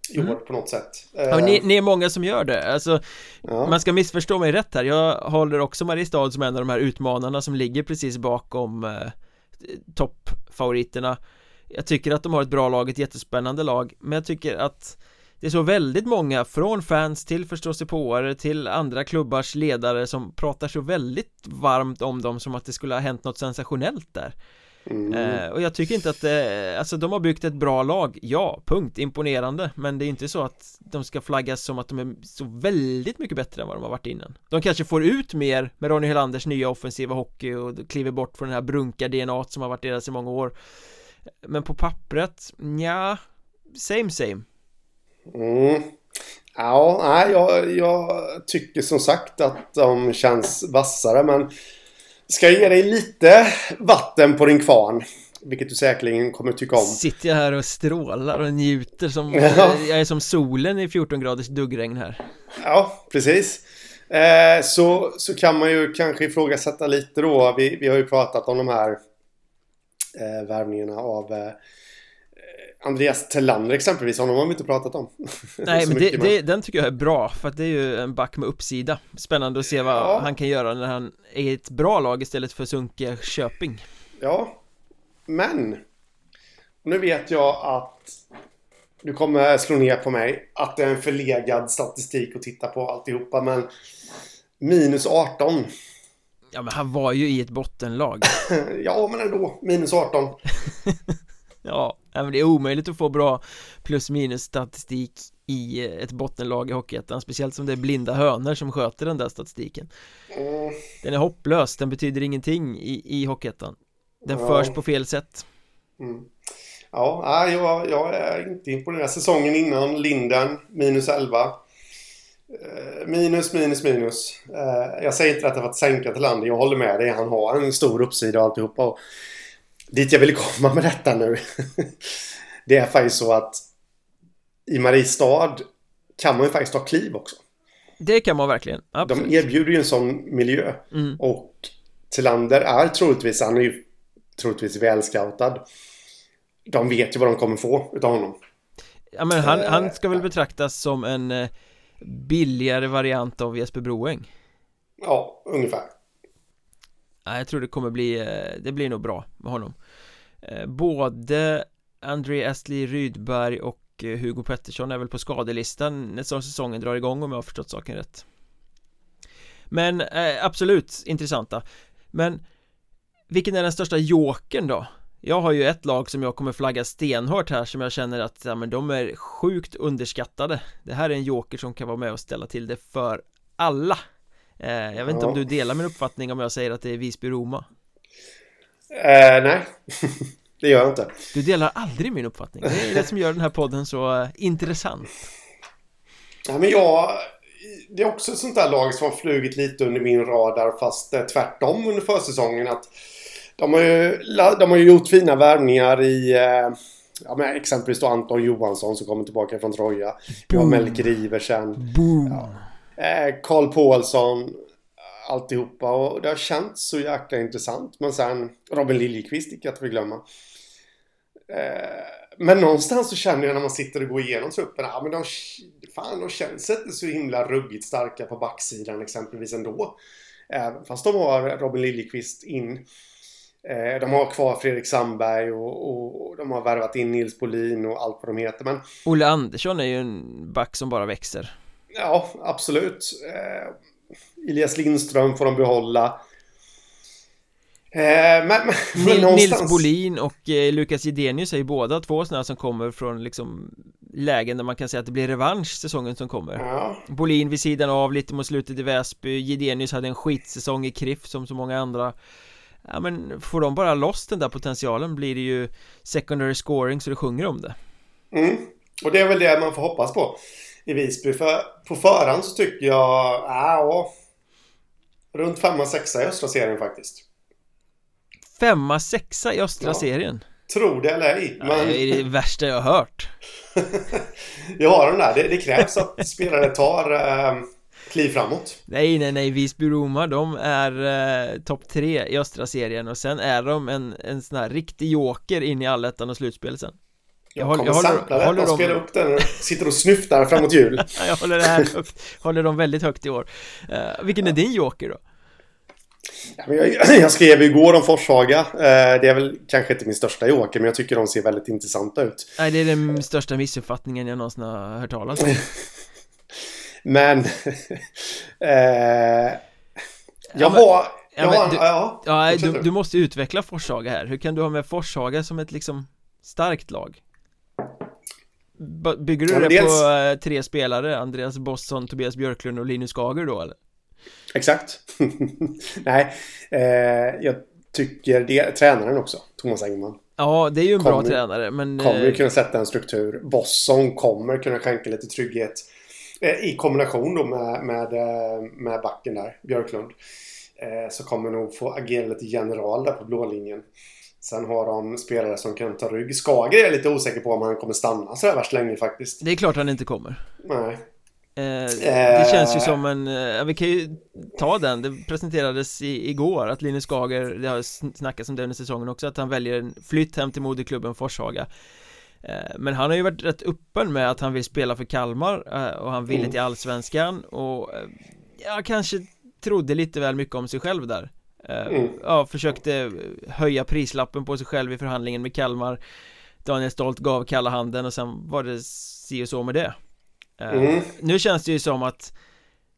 i år mm. på något sätt. Ja, ni, ni, är många som gör det, alltså ja. Man ska missförstå mig rätt här, jag håller också Mariestad som en av de här utmanarna som ligger precis bakom eh, toppfavoriterna. Jag tycker att de har ett bra lag, ett jättespännande lag Men jag tycker att det är så väldigt många från fans till förståsigpåare till andra klubbars ledare som pratar så väldigt varmt om dem som att det skulle ha hänt något sensationellt där Mm. Eh, och jag tycker inte att det, alltså de har byggt ett bra lag, ja, punkt, imponerande Men det är inte så att de ska flaggas som att de är så väldigt mycket bättre än vad de har varit innan De kanske får ut mer med Ronny Helanders nya offensiva hockey och kliver bort från den här brunka-DNA som har varit deras i många år Men på pappret, ja same same mm. Ja, nej, jag, jag tycker som sagt att de känns vassare men Ska jag ge dig lite vatten på din kvarn. Vilket du säkerligen kommer tycka om. Sitter jag här och strålar och njuter som... [LAUGHS] Ja. Jag är som solen i 14 graders duggregn här. Ja, precis. Eh, så, så kan man ju kanske ifrågasätta lite då. Vi, vi har ju pratat om de här eh, värvningarna av eh, Andreas Tellander exempelvis, honom har vi inte pratat om [LAUGHS] Nej men det, det, den tycker jag är bra för att det är ju en back med uppsida Spännande att se vad ja. han kan göra när han är i ett bra lag istället för Sunke Köping Ja Men Nu vet jag att du kommer slå ner på mig att det är en förlegad statistik att titta på alltihopa men minus 18. Ja men han var ju i ett bottenlag [LAUGHS] ja men ändå, minus 18. [LAUGHS] Ja, men det är omöjligt att få bra plus minus statistik i ett bottenlag i Hockeyettan Speciellt som det är blinda hönor som sköter den där statistiken Mm, Den är hopplös, den betyder ingenting i, i Hockeyettan Den Ja. förs på fel sätt mm. Ja, jag, jag är inte imponerad. Säsongen innan, Linden, minus 11. Eh, Minus, minus, minus. Eh, Jag säger inte detta för att sänka till landet. Jag håller med dig. Han har en stor uppsida och alltihopa. Dit jag vill komma med detta nu. [LAUGHS] Det är faktiskt så att i Mariestad kan man ju faktiskt ta kliv också. Det kan man verkligen, absolut De erbjuder ju en sån miljö. mm. Och Tillander är troligtvis, han är ju troligtvis välscoutad. De vet ju vad de kommer få utav honom. Ja men han, han ska väl betraktas som en eh, billigare variant av Jesper Broeng Ja, ungefär. Ja, jag tror det kommer bli, eh, det blir nog bra med honom Eh, Både André Astley Rydberg och eh, Hugo Pettersson är väl på skadelistan när säsongen drar igång om jag har förstått saken rätt. Men eh, absolut intressanta. Men vilken är den största jokern då? Jag har ju ett lag som jag kommer flagga stenhårt här som jag känner att ja, men de är sjukt underskattade. Det här är en joker som kan vara med och ställa till det för alla. Eh, Jag vet inte Ja. om du delar min uppfattning om jag säger att det är Visby-Roma Eh, nej, [LAUGHS] det gör jag inte. Du delar aldrig min uppfattning Det är det som gör den här podden så eh, intressant Ja, men jag... Det är också ett sånt där lag som har flugit lite under min radar fast eh, tvärtom under försäsongen. Att de, har ju, de har ju gjort fina värvningar i... Eh, ja, men exempelvis då Anton Johansson som kommer tillbaka från Troja. Boom. Melker Iversen. Boom! Eh, Karl Paulsson. Alltihopa och det har känts så jäkla intressant. Men sen Robin Liljekvist icke att förglömma. Eh, men någonstans så känner jag när man sitter och går igenom truppen. Ja men de, fan, de känns inte så himla ruggigt starka på backsidan exempelvis ändå. Eh, fast de har Robin Liljekvist in. Eh, de har kvar Fredrik Sandberg och, och, och de har värvat in Nils Bolin och allt vad de heter. Men Olle Andersson är ju en back som bara växer Ja, absolut. Elias Lindström får de behålla. Eh, men, men, men någonstans... Nils Bolin och eh, Lukas Jidenius är ju båda två sådana som kommer från liksom lägen där man kan säga att det blir revansch säsongen som kommer. Ja, Bolin vid sidan av lite mot slutet i Väsby. Jidenius hade en skitsäsong i KRIF som så många andra. Ja men får de bara loss den där potentialen blir det ju secondary scoring så det sjunger om det. Mm. Och det är väl det man får hoppas på i Visby. För på förhand så tycker jag... Ja, runt femma, sexa i östra serien faktiskt. Femma, sexa i östra Ja. serien Tror det eller ej. Men... Det är det värsta jag har hört [LAUGHS] jag har den där. Det, det krävs att spelare tar eh, kliv framåt. Nej nej nej, Visby-Roma de är eh, topp tre i östra serien och sen är de en, en sån här riktig joker in i allettan och slutspel sen Jag, Jag kommer jag håller- sampla håller och dem- spela upp den och sitter och snyftar framåt jul. [LAUGHS] Ja, Jag håller det här högt, håller dem väldigt högt i år Eh, Vilken är din joker då? Ja, jag, [CLEARS THROAT] jag skrev igår om Forshaga. Eh, det är väl kanske inte min största joker, men jag tycker de ser väldigt intressanta ut. Nej det är den största missuppfattningen jag någonsin har hört talas om [LAUGHS] Men... [LAUGHS] Ja, jag har... Jag men du- ja, Ja, du, du måste utveckla Forshaga här Hur kan du ha med Forshaga som ett liksom starkt lag? Bygger du Ja, det dels- på eh, tre spelare? Andreas Bosson, Tobias Björklund och Linus Skager då eller? Exakt. [LAUGHS] Nej, eh, jag tycker det... Tränaren också, Thomas Engman. Ja, det är ju en bra Kommer- tränare men Kommer eh, kunna sätta en struktur. Bosson kommer kunna skänka lite trygghet. Eh, I kombination då med, med, eh, med backen där, Björklund. Eh, så kommer nog få agera lite general där på blå linjen. Sen har de spelare som kan ta rygg. Skager är jag lite osäker på om han kommer stanna så där värst länge faktiskt. Det är klart han inte kommer Nej. eh, Det känns ju som en, eh, vi kan ju ta den, det presenterades i, igår att Linus Skager, det har sn- snackats om det under säsongen också, att han väljer en flytt hem till moderklubben Forshaga Eh, Men han har ju varit rätt öppen med att han vill spela för Kalmar eh, och han ville Mm. till Allsvenskan och eh, jag kanske trodde lite väl mycket om sig själv där Eh, Mm. Ja, försökte höja prislappen på sig själv i förhandlingen med Kalmar. Daniel Stolt gav kalla handen och sen var det si och så med det. Mm. Nu känns det ju som att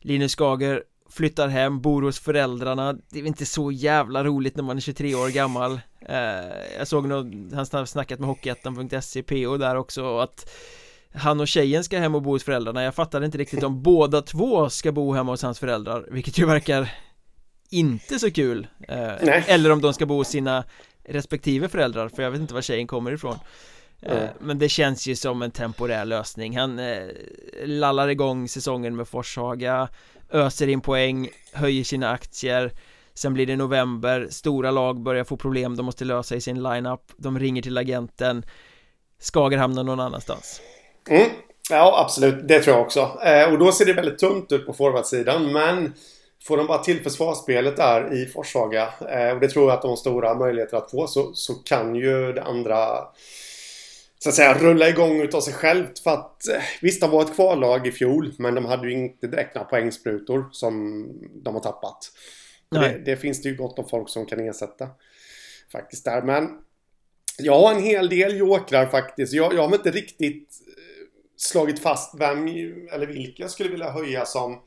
Linus Skager flyttar hem, bor hos föräldrarna. Det är inte så jävla roligt när man är 23 år gammal. Jag såg nog, han snackat med Hockeyettan.se PO där också att han och tjejen ska hem och bo hos föräldrarna. Jag fattade inte riktigt om båda två ska bo hemma hos hans föräldrar Vilket ju verkar inte så kul eh, Eller om de ska bo hos sina respektive föräldrar För jag vet inte var tjejen kommer ifrån mm. Men det känns ju som en temporär lösning Han eh, lallar igång säsongen med Forshaga Öser in poäng, höjer sina aktier Sen blir det november, stora lag börjar få problem de måste lösa i sin lineup De ringer till agenten Skager hamnar någon annanstans Mm. Ja, absolut. Det tror jag också. Eh, och då ser det väldigt tunt ut på forwardsidan. Men får de bara till försvarsspelet där i Forshaga eh, och det tror jag att de har stora möjligheter att få så, så kan ju det andra så att säga rulla igång utav sig självt för att eh, visst, de var ett kvallag i fjol men de hade ju inte direkt några poängsprutor som de har tappat. Det, det, finns det ju gott om folk som kan ersätta faktiskt där. Men jag har en hel del jokrar faktiskt. Jag, jag har inte riktigt slagit fast vem eller vilka jag skulle vilja höja som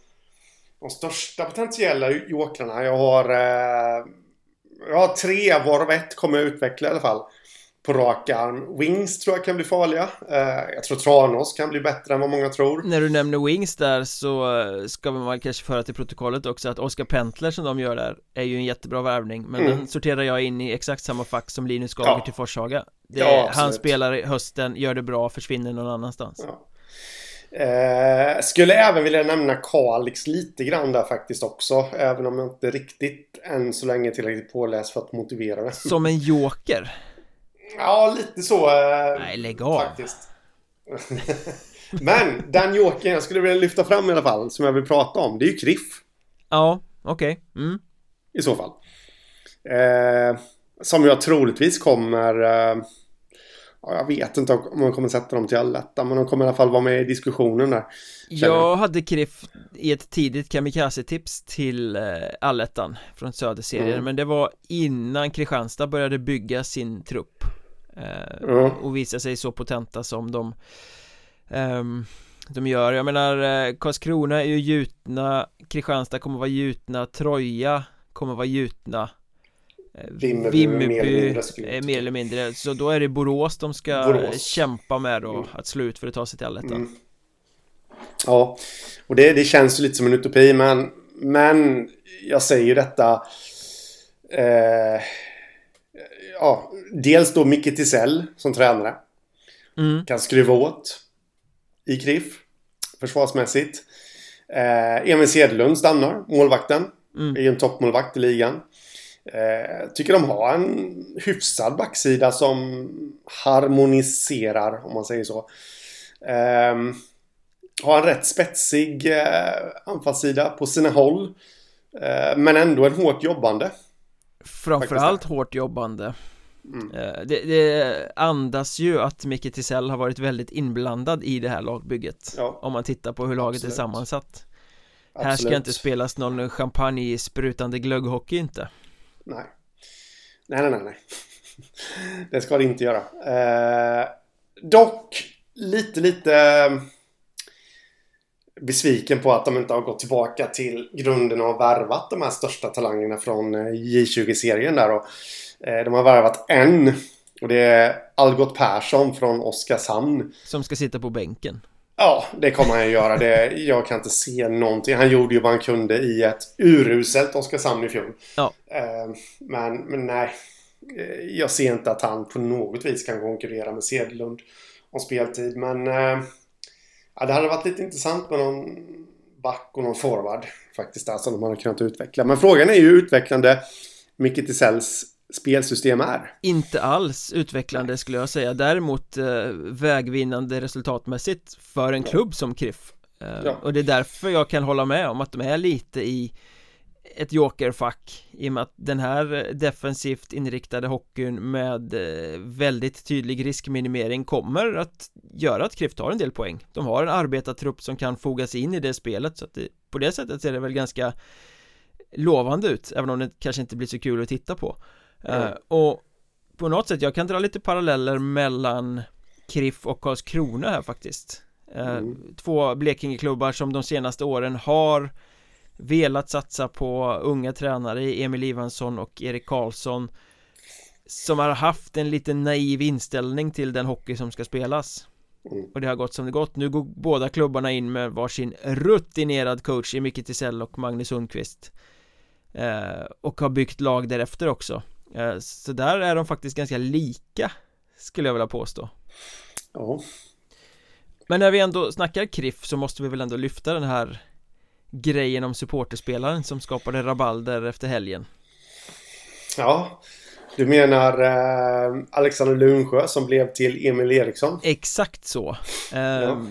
de största potentiella jokrarna. Jag har, eh, jag har tre, varav ett kommer jag utveckla i alla fall. På rak arm. Wings tror jag kan bli farliga. Eh, jag tror Tranås kan bli bättre än vad många tror. När du nämner Wings där så eh, ska man kanske föra till protokollet också att Oscar Pentler som de gör där är ju en jättebra värvning men mm. den sorterar jag in i exakt samma fack som Linus Gager ja. till Forshaga. Det, ja, han spelar i hösten, gör det bra, försvinner någon annanstans. Ja. Eh, skulle även vilja nämna Kalix lite grann där faktiskt också. Även om jag inte riktigt än så länge tillräckligt påläst för att motivera det. Som en joker? Ja, lite så. Eh, Nej, lägg av. Faktiskt. [LAUGHS] Men den jokern jag skulle vilja lyfta fram i alla fall, som jag vill prata om, det är ju Kriff. Ja, okej. Okay. Mm. I så fall. Eh, som jag troligtvis kommer eh, jag vet inte om man kommer sätta dem till allettan, men de kommer i alla fall vara med i diskussionen där. Jag hade Kriff i ett tidigt kamikaze-tips till eh, allettan från Söderserien, mm. men det var innan Kristianstad började bygga sin trupp eh, mm. och visa sig så potenta som de um, de gör, jag menar eh, Karlskrona är ju gjutna Kristianstad kommer vara gjutna Troja kommer vara gjutna Vimmerby, Vimmerby mer, eller mindre, mer eller mindre Så då är det Borås de ska Borås. kämpa med då mm. Att slå ut för att ta sig till allettan mm. Ja Och det, det känns ju lite som en utopi men Men Jag säger ju detta eh, Ja Dels då Micke Tisell som tränare mm. Kan skruva åt I KRIF Försvarsmässigt eh, Emil Cederlund stannar, målvakten mm. Är ju en toppmålvakt i ligan Eh, tycker de har en hyfsad backsida som harmoniserar, om man säger så. Eh, har en rätt spetsig eh, anfallssida på sina håll. Eh, men ändå en hårt jobbande. Framförallt hårt jobbande. Mm. Eh, det, det, andas ju att Micke Tisell har varit väldigt inblandad i det här lagbygget ja. Om man tittar på hur laget Absolut. är sammansatt Absolut. Här ska inte spelas någon champagne-sprutande glögghockey inte Nej. Nej, nej, nej, det ska det inte göra. Eh, dock lite, lite eh, besviken på att de inte har gått tillbaka till grunden och värvat de här största talangerna från eh, J20-serien där. Och, eh, de har värvat en. Och det är Algot Persson från Oskarshamn. Som ska sitta på bänken. Ja, det kommer han göra. Det, jag kan inte se någonting. Han gjorde ju vad han kunde i ett uruselt Oskarshamn i fjol. Ja. Eh, men, men nej. Eh, jag ser inte att han på något vis kan konkurrera med Sedlund om speltid. Men eh, ja, det hade varit lite intressant med någon back och någon forward faktiskt där som de hade kunnat utveckla. Men frågan är ju utvecklande Micke Tisells spelsystem är. Inte alls utvecklande skulle jag säga. Däremot eh, vägvinnande resultatmässigt för en klubb som KRIF eh, ja. Och det är därför jag kan hålla med om att de är lite i ett jokerfack i och med att den här defensivt inriktade hockeyn med eh, väldigt tydlig riskminimering kommer att göra att KRIF tar en del poäng. De har en arbetartrupp som kan fogas in i det spelet så att det, på det sättet ser det väl ganska lovande ut även om det kanske inte blir så kul att titta på mm. uh, och på något sätt, jag kan dra lite paralleller mellan Kriff och Karlskrona här faktiskt eh, mm. Två Blekingeklubbar som de senaste åren har velat satsa på unga tränare Emil Ivansson och Erik Karlsson som har haft en lite naiv inställning till den hockey som ska spelas mm. och det har gått som det gått nu går båda klubbarna in med varsin rutinerad coach i Micke Tisell och Magnus Sundqvist eh, och har byggt lag därefter också så där är de faktiskt ganska lika skulle jag vilja påstå. Ja. Men när vi ändå snackar Kriff så måste vi väl ändå lyfta den här grejen om supporterspelaren som skapade rabalder efter helgen. Ja. Du menar eh, Alexander Lunsjö som blev till Emil Eriksson? Exakt så. Eh, ja.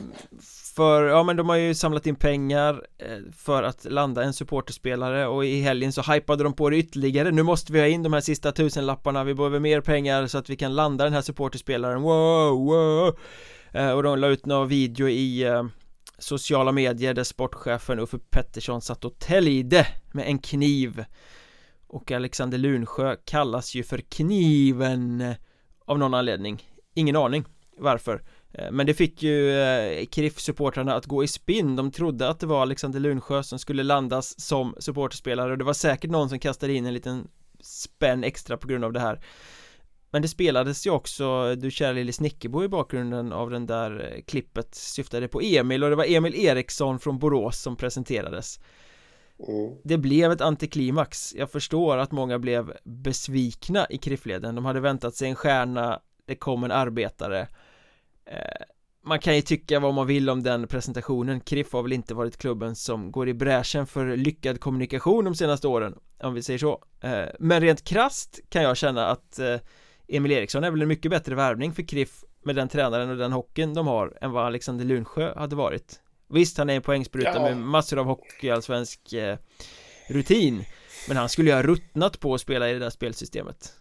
För, ja men de har ju samlat in pengar eh, för att landa en supporterspelare och i helgen så hypade de på det ytterligare. Nu måste vi ha in de här sista tusenlapparna, vi behöver mer pengar så att vi kan landa den här supporterspelaren, wow, wow! Eh, och de la ut några video i eh, sociala medier där sportchefen Uffe Pettersson satt och täljde med en kniv. Och Alexander Lunsjö kallas ju för kniven av någon anledning. Ingen aning varför. eh, men det fick ju eh, KRIF-supportrarna att gå i spinn. De trodde att det var Alexander Lunsjö som skulle landas som supporterspelare och det var säkert någon som kastade in en liten spänn extra på grund av det här. Men det spelades ju också Du kära lille Snickerbo i bakgrunden av den där eh, klippet syftade på Emil och det var Emil Eriksson från Borås som presenterades. Mm. Det blev ett antiklimax. Jag förstår att många blev besvikna i kriffleden. De hade väntat sig en stjärna. Det kom en arbetare. eh, Man kan ju tycka vad man vill om den presentationen Kriff har väl inte varit klubben som går i bräschen för lyckad kommunikation de senaste åren Om vi säger så eh, Men rent krast kan jag känna att eh, Emil Eriksson är väl en mycket bättre värvning för Kriff med den tränaren och den hockeyn de har än vad Alexander Lunsjö hade varit Visst, han är en poängspruta ja. med massor av hockeyallsvensk eh, rutin Men han skulle ju ha ruttnat på att spela i det där spelsystemet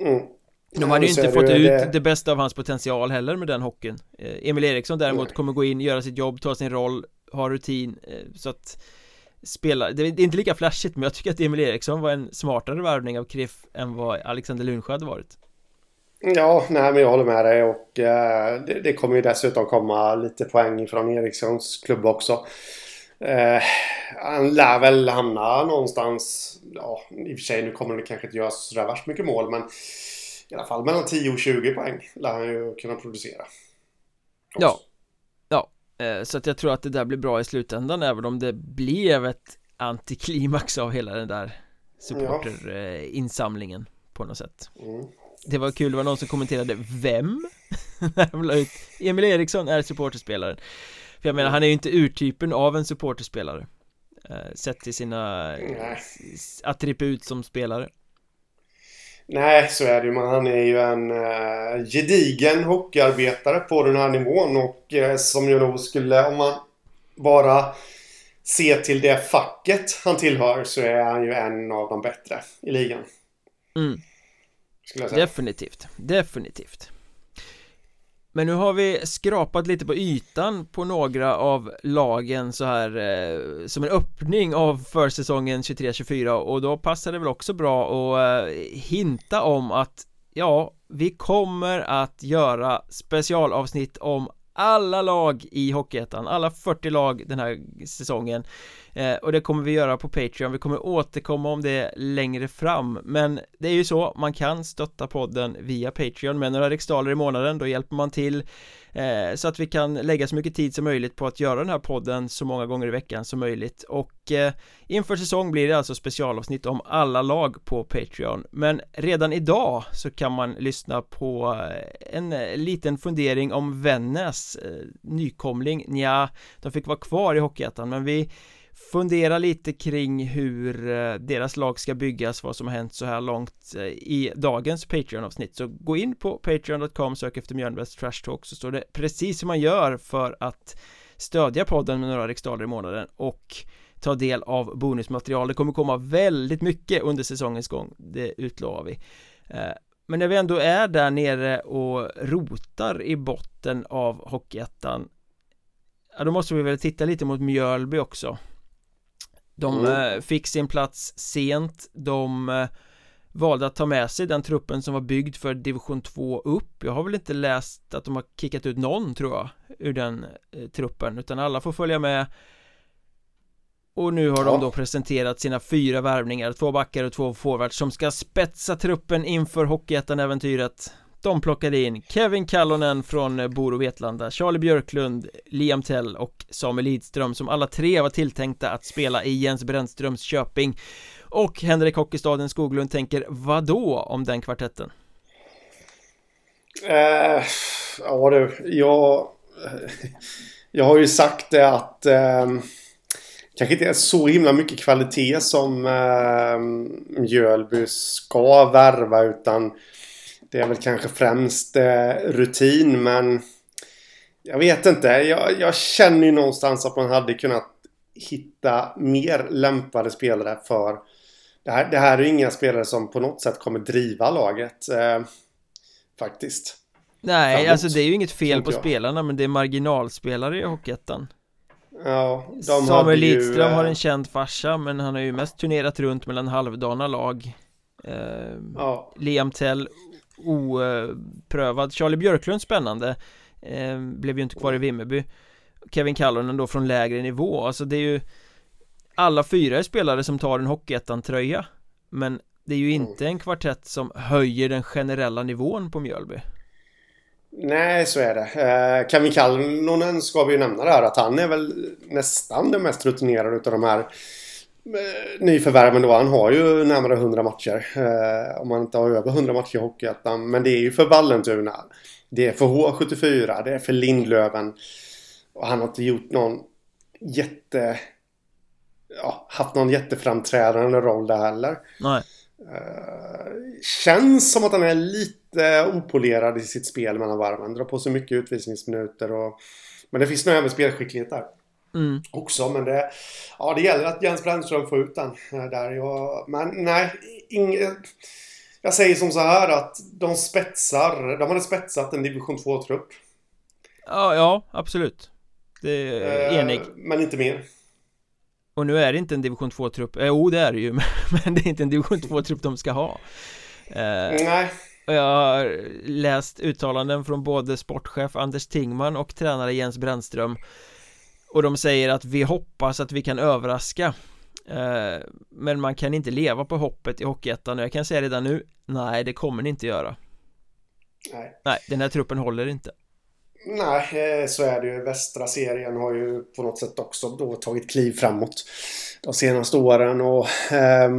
mm. De hade ju inte fått ut det... det bästa av hans potential heller med den hockeyn eh, Emil Eriksson däremot Nej. kommer gå in, göra sitt jobb, ta sin roll, ha rutin eh, Så att Spela, det är inte lika flashigt men jag tycker att Emil Eriksson var en smartare värvning av Kriff än vad Alexander Lundsjö hade varit Ja, nej men jag håller med dig och eh, det, det, kommer ju dessutom komma lite poäng från Erikssons klubb också. Eh, han lär väl hamna någonstans, ja i och för sig nu kommer det kanske inte göra så värst mycket mål men i alla fall mellan 10 och 20 poäng lär han ju kunna producera. Också. Ja, ja, eh, så att jag tror att det där blir bra i slutändan även om det blev ett antiklimax av hela den där supporterinsamlingen på något sätt. Mm. Det var kul, det var någon som kommenterade Vem? [LAUGHS] Emil Eriksson är supporterspelaren För jag menar, han är ju inte urtypen av en supporterspelare eh, Sett till sina attribut som spelare Nej, så är det ju. Men han är ju en uh, gedigen hockeyarbetare på den här nivån och uh, som ju nog skulle, om man bara ser till det facket han tillhör så är han ju en av de bättre i ligan. Mm. Definitivt, definitivt men nu har vi skrapat lite på ytan på några av lagen så här eh, Som en öppning av försäsongen 23-24 och då passar det väl också bra att eh, hinta om att Ja, vi kommer att göra specialavsnitt om alla lag i Hockeyettan, alla 40 lag den här säsongen eh, och det kommer vi göra på Patreon, vi kommer återkomma om det längre fram. Men det är ju så, man kan stötta podden via Patreon med några riksdaler i månaden, då hjälper man till eh, så att vi kan lägga så mycket tid som möjligt på att göra den här podden så många gånger i veckan som möjligt. Och eh, inför säsong blir det alltså specialavsnitt om alla lag på Patreon. Men redan idag så kan man lyssna på eh, en eh, liten fundering om Vännäs eh, nykomling, ja de fick vara kvar i Hockeyettan men vi fundera lite kring hur eh, deras lag ska byggas, vad som har hänt så här långt eh, i dagens Patreon-avsnitt. Så gå in på patreon.com, sök efter Mjölnbergs Trash Talk så står det precis hur man gör för att stödja podden med några riksdaler i månaden och ta del av bonusmaterial. Det kommer komma väldigt mycket under säsongens gång, det utlovar vi. Eh, men när vi ändå är där nere och rotar i botten av Hockeyettan Ja, då måste vi väl titta lite mot Mjölby också de mm. Eh, fick sin plats sent. De eh, valde att ta med sig den truppen som var byggd för division 2 upp. Jag har väl inte läst att de har kickat ut någon tror jag ur den eh, truppen utan alla får följa med. Och nu har ja. de då presenterat sina fyra värvningar, två backar och två forwards som ska spetsa truppen inför Hockeyettan-äventyret de plockade in Kevin Kallonen från Boro Vetlanda, Charlie Björklund, Liam Tell och Samuel Lidström som alla tre var tilltänkta att spela i Jens Brännströms Köping och Henrik Hockeystaden Skoglund tänker vadå om den kvartetten? Eh, ja du, jag [LAUGHS] Jag har ju sagt det att eh, kanske inte är så himla mycket kvalitet som eh, Mjölby ska värva utan det är väl kanske främst eh, rutin men jag vet inte. Jag, jag, känner ju någonstans att man hade kunnat hitta mer lämpade spelare för det här, det här är inga spelare som på något sätt kommer driva laget. Eh, faktiskt. Nej, Framåt, alltså det är ju inget fel på jag. spelarna men det är marginalspelare i Hockeyettan. Ja, de Samuel Lidström ju, har en känd farsa men han har ju mest turnerat runt mellan halvdana lag eh, ja. Liam Tell oprövad. Charlie Björklund spännande eh, Blev ju inte kvar i Vimmerby. Kevin Kallonen då från lägre nivå. Alltså det är ju Alla fyra är spelare som tar en Hockeyettan-tröja Men det är ju mm. inte en kvartett som höjer den generella nivån på Mjölby. Nej, så är det. Eh, Kevin Kallonen ska vi ju nämna där att han är väl nästan den mest rutinerade utav de här nyförvärven då. Han har ju närmare 100 matcher. Eh, om han inte har över 100 matcher i Hockeyettan. Men det är ju för Vallentuna. Det är för H74. Det är för Lindlöven. Och han har inte gjort någon jätte... Ja, haft någon jätteframträdande roll där heller. Nej. Uh, känns som att han är lite opolerad i sitt spel mellan varven. Drar på sig mycket utvisningsminuter och... Men det finns nog även spelskicklighet där. Mm. Också, men det... Ja, det gäller att Jens Brännström får ut den eh, där. Jag, men nej, inget... Jag säger som så här att de spetsar. De hade spetsat en division 2-trupp. Ja, ja, absolut. Det är enig. Uh, men inte mer. Och nu är det inte en division 2-trupp, eh, jo det är det ju [LAUGHS] Men det är inte en division 2-trupp de ska ha eh, Nej och jag har läst uttalanden från både sportchef Anders Tingman och tränare Jens Brännström Och de säger att vi hoppas att vi kan överraska eh, Men man kan inte leva på hoppet i Hockeyettan. Och jag kan säga redan nu Nej, det kommer ni inte göra. Nej. Nej, den här truppen håller inte. Nej, eh, så är det ju. Västra serien har ju på något sätt också då tagit kliv framåt de senaste åren. Och... Eh,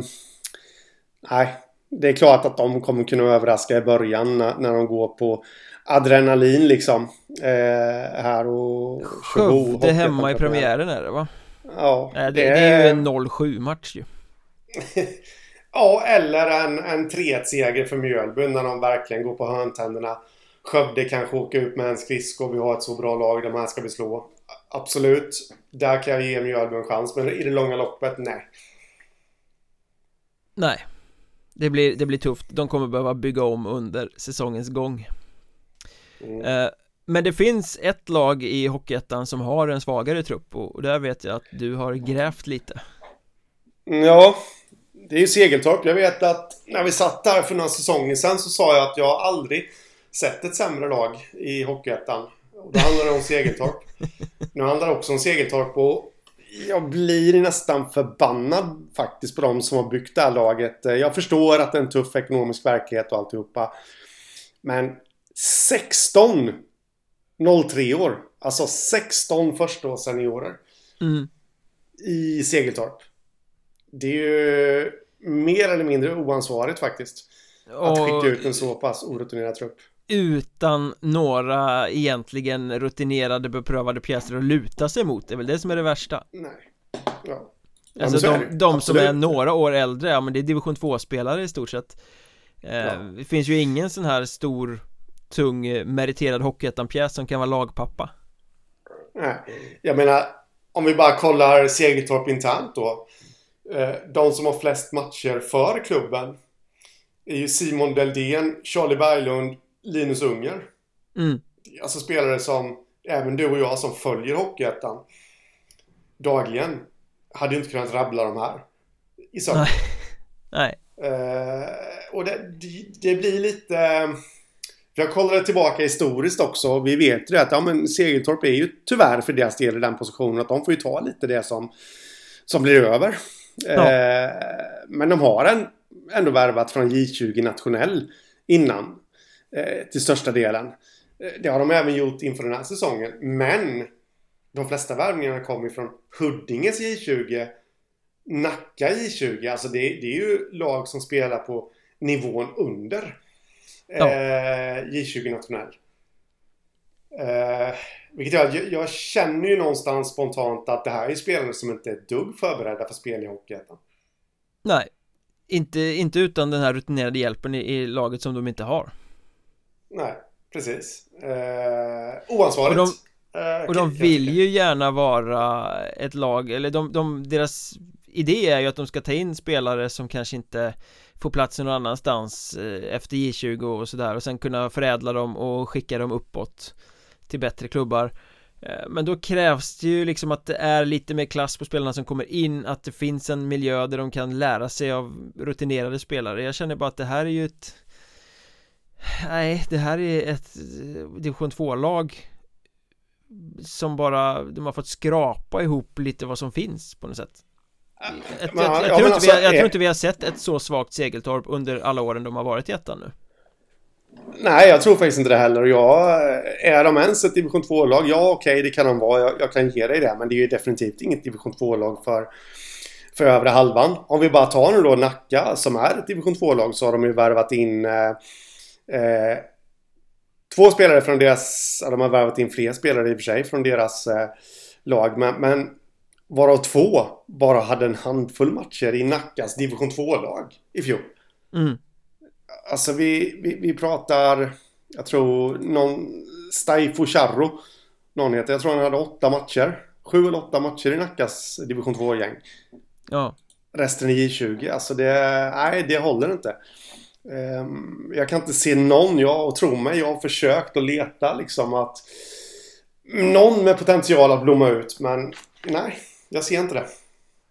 nej, det är klart att de kommer kunna överraska i början när, när de går på adrenalin liksom. Eh, här och... Skövde hemma i premiären är det va? Ja. det, det, är ju en 0-7 match ju. [LAUGHS] ja, eller en, en 3-1-seger för Mjölby när de verkligen går på hörntänderna. Skövde kanske åka ut med en skridsko. Vi har ett så bra lag. De här ska vi slå. Absolut. Där kan jag ge Mjölby en chans. Men i det långa loppet, nej. Nej. Det blir, det blir tufft. De kommer behöva bygga om under säsongens gång. Mm. Eh, men det finns ett lag i Hockeyettan som har en svagare trupp och där vet jag att du har grävt lite. Ja, det är ju Segeltorp. Jag vet att när vi satt där för några säsonger sedan så sa jag att jag aldrig sett ett sämre lag i Hockeyettan. Och då handlar det om Segeltorp. [LAUGHS] Nu handlar det också om Segeltorp och jag blir nästan förbannad faktiskt på de som har byggt det här laget. Jag förstår att det är en tuff ekonomisk verklighet och alltihopa. Men 16 03 år. Alltså 16 första seniorer. Mm. I Segeltorp. Det är ju mer eller mindre oansvarigt faktiskt. Att skicka ut en så pass orutinerad trupp utan några egentligen rutinerade beprövade pjäser att luta sig mot Det är väl det som är det värsta Nej ja. Alltså ja, de, de som är några år äldre, ja men det är division 2-spelare i stort sett eh, ja. Det finns ju ingen sån här stor Tung meriterad Hockeyettan-pjäs som kan vara lagpappa Nej, jag menar Om vi bara kollar Segeltorp internt då eh, De som har flest matcher för klubben är ju Simon Deldén, Charlie Berglund, Linus Unger. Mm. Alltså spelare som även du och jag som följer Hockeyettan dagligen hade inte kunnat rabbla de här i sömn. Nej. [LAUGHS] Nej. Uh, och det, det, det blir lite... Jag kollade tillbaka historiskt också. Vi vet ju att ja, men Segeltorp är ju tyvärr för deras del i den positionen att de får ju ta lite det som, som blir över. Ja. Eh, men de har en, ändå värvat från J20 nationell innan. Eh, till största delen. Eh, det har de även gjort inför den här säsongen. Men de flesta värvningarna kommer från Huddinges J20 Nacka J20. Alltså det, det, är ju lag som spelar på nivån under ja. eh, J20 nationell. Eh, vilket jag, jag känner ju någonstans spontant att det här är spelare som inte är ett dugg förberedda för spel i Hockeyettan. Nej, inte, inte utan den här rutinerade hjälpen i, i, laget som de inte har. Nej, precis. Eh, oansvarigt. Och de, eh, och de vill ju gärna vara ett lag, eller de, de, deras idé är ju att de ska ta in spelare som kanske inte få plats någon annanstans eh, efter J20 och sådär och sen kunna förädla dem och skicka dem uppåt till bättre klubbar. Eh, men då krävs det ju liksom att det är lite mer klass på spelarna som kommer in Att det finns en miljö där de kan lära sig av rutinerade spelare. Jag känner bara att det här är ju ett Nej, det här är ett division 2-lag Som bara, de har fått skrapa ihop lite vad som finns på något sätt jag, jag, jag, jag, tror inte alltså, vi har, jag tror inte vi har sett ett så svagt Segeltorp under alla åren de har varit i ettan nu Nej, jag tror faktiskt inte det heller. Jag, är de ens ett division 2-lag? Ja, okej, okay, det kan de vara. Jag, jag, kan ge dig det. Men det är ju definitivt inget division 2-lag för, för övre halvan. Om vi bara tar nu då Nacka som är ett division 2-lag så har de ju värvat in eh, eh, två spelare från deras... Ja, de har värvat in fler spelare i och för sig från deras eh, lag. Men, men varav två bara hade en handfull matcher i Nackas division 2-lag i fjol. Mm. Alltså vi, vi, vi pratar, jag tror någon Staifo Charro. Någon heter, jag tror han hade åtta matcher. Sju eller åtta matcher i Nackas division 2-gäng. Ja. Resten i J20. Alltså det, nej det håller inte. Um, jag kan inte se någon, jag och tro mig, jag har försökt att leta liksom att någon med potential att blomma ut men nej, jag ser inte det.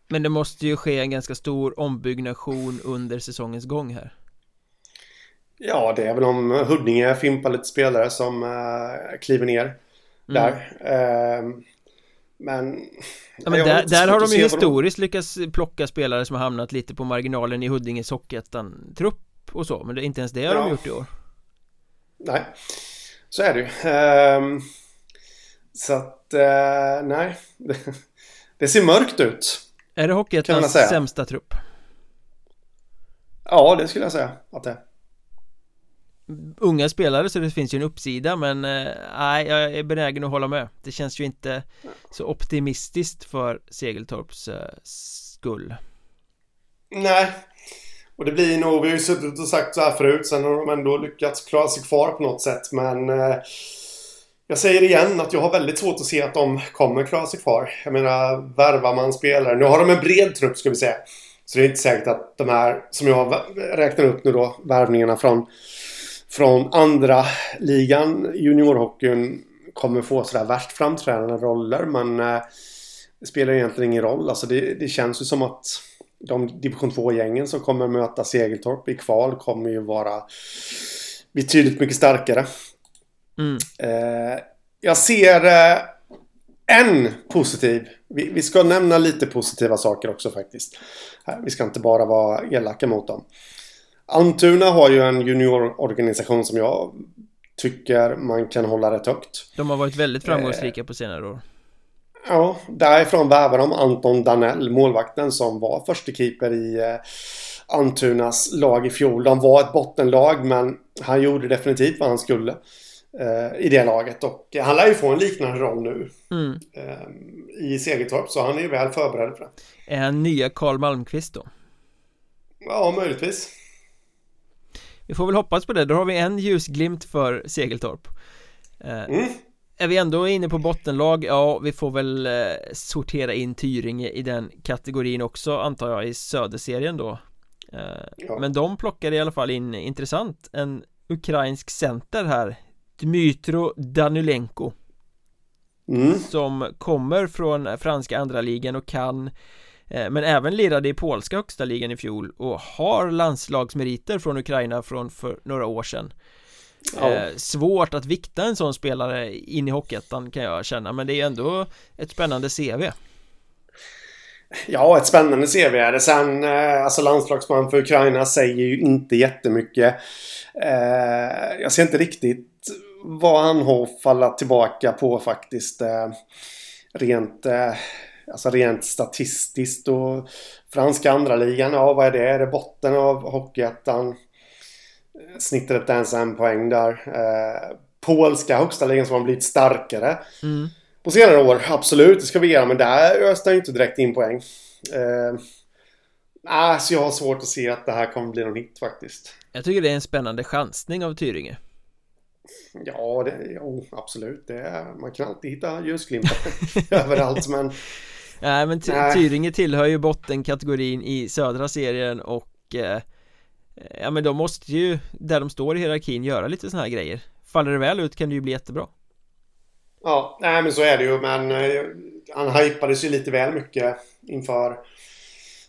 Men det måste ju ske en ganska stor ombyggnation under säsongens gång här. Ja, det är väl om Huddinge fimpar lite spelare som uh, kliver ner mm. där. Uh, men... Ja, men där, där har de ju historiskt de... lyckats plocka spelare som har hamnat lite på marginalen i Huddinges Hockeyettan-trupp och så, men det, inte ens det har ja. de gjort i år. Nej, så är det ju. Uh, så att, uh, nej. [LAUGHS] det ser mörkt ut. Är det Hockeyettans sämsta trupp? Ja, det skulle jag säga att det är unga spelare så det finns ju en uppsida men eh, nej jag är benägen att hålla med Det känns ju inte så optimistiskt för Segeltorps eh, skull Nej Och det blir nog, vi har ju suttit och sagt så här förut Sen har de ändå lyckats klara sig kvar på något sätt men eh, jag säger igen att jag har väldigt svårt att se att de kommer klara sig kvar Jag menar, värvar man spelare Nu har de en bred trupp ska vi säga Så det är inte säkert att de här, som jag räknar upp nu då, värvningarna från från andra ligan, juniorhockeyn, kommer få sådär värst framträdande roller. Men eh, det spelar egentligen ingen roll. Alltså det, det känns ju som att de division 2-gängen som kommer möta Segeltorp i kval kommer ju vara betydligt mycket starkare. Mm. Eh, jag ser eh, en positiv. Vi, vi, ska nämna lite positiva saker också faktiskt. Vi ska inte bara vara elaka mot dem. Antuna har ju en juniororganisation som jag tycker man kan hålla rätt högt. De har varit väldigt framgångsrika eh, på senare år. Ja, därifrån värvar de Anton Danell, målvakten som var första keeper i eh, Antunas lag i fjol. De var ett bottenlag men han gjorde definitivt vad han skulle i det laget och han lär ju få en liknande roll nu mm. eh, i Segertorp så han är ju väl förberedd för det. Är han nya Karl Malmqvist då? Ja, möjligtvis. Vi får väl hoppas på det, då har vi en ljusglimt för Segeltorp eh, mm. Är vi ändå inne på bottenlag, ja vi får väl eh, sortera in Tyringe i den kategorin också antar jag i Söderserien då eh, ja. Men de plockade i alla fall in intressant en ukrainsk center här Dmytro Danulenko mm. Som kommer från franska andra ligan och kan eh, Men även lirade i polska högsta ligan i fjol och har landslagsmeriter från Ukraina från för några år sedan ja. eh, Svårt att vikta en sån spelare in i Hockeyettan kan jag känna men det är ändå ett spännande CV Ja, ett spännande CV är det. Sen, eh, alltså landslagsman för Ukraina säger ju inte jättemycket. Jag ser inte riktigt vad han har fallit tillbaka på faktiskt. Eh, rent, eh, alltså rent statistiskt och franska andra ligan, ja vad är det? Är det botten av Hockeyettan? Snittet inte ens en poäng där. Eh, polska högsta ligan som har blivit starkare. Mm. På senare år, absolut, det ska vi göra. Men där öste han inte direkt in poäng. Eh, nah, så jag har svårt att se att det här kommer bli någon hit faktiskt. Jag tycker det är en spännande chansning av Tyringe. Ja, det, jo, absolut. Det är, man kan alltid hitta ljusglimtar [LAUGHS] överallt, men... [LAUGHS] Nej, men Tyringe tillhör ju bottenkategorin i södra serien och eh, Ja men de måste ju, där de står i hierarkin, göra lite sådana här grejer. Faller det väl ut kan det ju bli jättebra. Ja, nej men så är det ju men eh, Han hypades ju lite väl mycket inför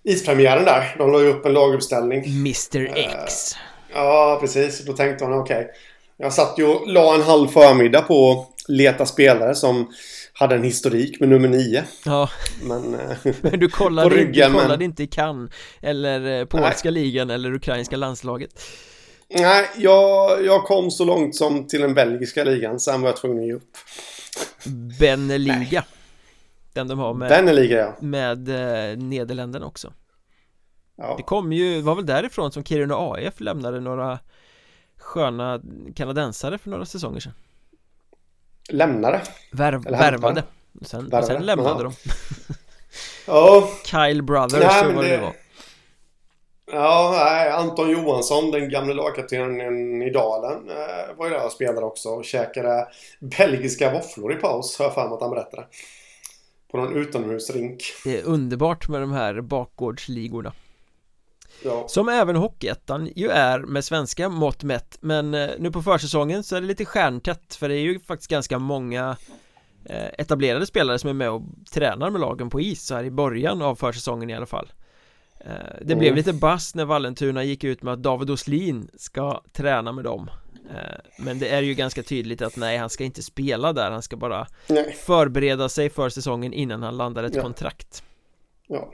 Ispremiären där. De la ju upp en laguppställning. Mr X. uh, Ja precis, då tänkte man okej. okay. Jag satt ju och la en halv förmiddag på att leta spelare som hade en historik med nummer nio. Ja. Men, eh, [LAUGHS] men du kollade, ryggen, du kollade men... inte i Cannes Eller eh, polska Nej. ligan eller ukrainska landslaget? Nej, jag, jag kom så långt som till den belgiska ligan. Sen var jag tvungen att ge upp. Beneliga Den de har med Beneliga ja. Med eh, Nederländerna också. Ja. Det kom ju, var väl därifrån som Kiruna AF lämnade några Sköna kanadensare för några säsonger sedan Lämnade? Värv, värvade Sen, värvade. sen lämnade de Ja [LAUGHS] Kyle Brothers Nej, och vad det, det var Ja, nej, Anton Johansson, den gamla lagkaptenen i Dalen, eh, var ju där och spelade också och käkade belgiska våfflor i paus, har jag för att han berättade. På någon utomhusrink. Det är underbart med de här bakgårdsligorna. Ja. Som även Hockeyettan ju är med svenska mått mätt Men eh, nu på försäsongen så är det lite stjärntätt För det är ju faktiskt ganska många eh, Etablerade spelare som är med och tränar med lagen på is så här i början av försäsongen i alla fall Eh, det blev lite bass när Vallentuna gick ut med att David Oslin ska träna med dem Men det är ju ganska tydligt att nej, han ska inte spela där Han ska bara nej. förbereda sig för säsongen innan han landar ett ja. kontrakt Ja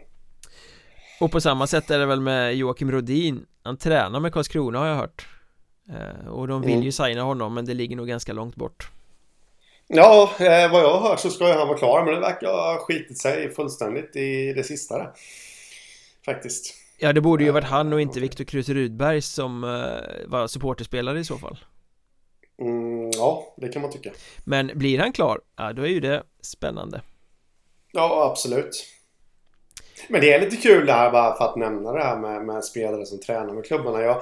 Och på samma sätt är det väl med Joakim Rodin Han tränar med Karlskrona har jag hört eh, Och de vill mm. ju signa honom men det ligger nog ganska långt bort Ja, vad jag har hört så ska han vara klar men det verkar ha skitit sig fullständigt i det sista där Faktiskt. Ja, det borde ju varit han och inte Viktor Kruse Rudberg som var supporterspelare i så fall. Mm, ja, det kan man tycka. Men blir han klar, ja då är ju det spännande. Ja, absolut. Men det är lite kul det här bara för att nämna det här med, med spelare som tränar med klubbarna. Jag,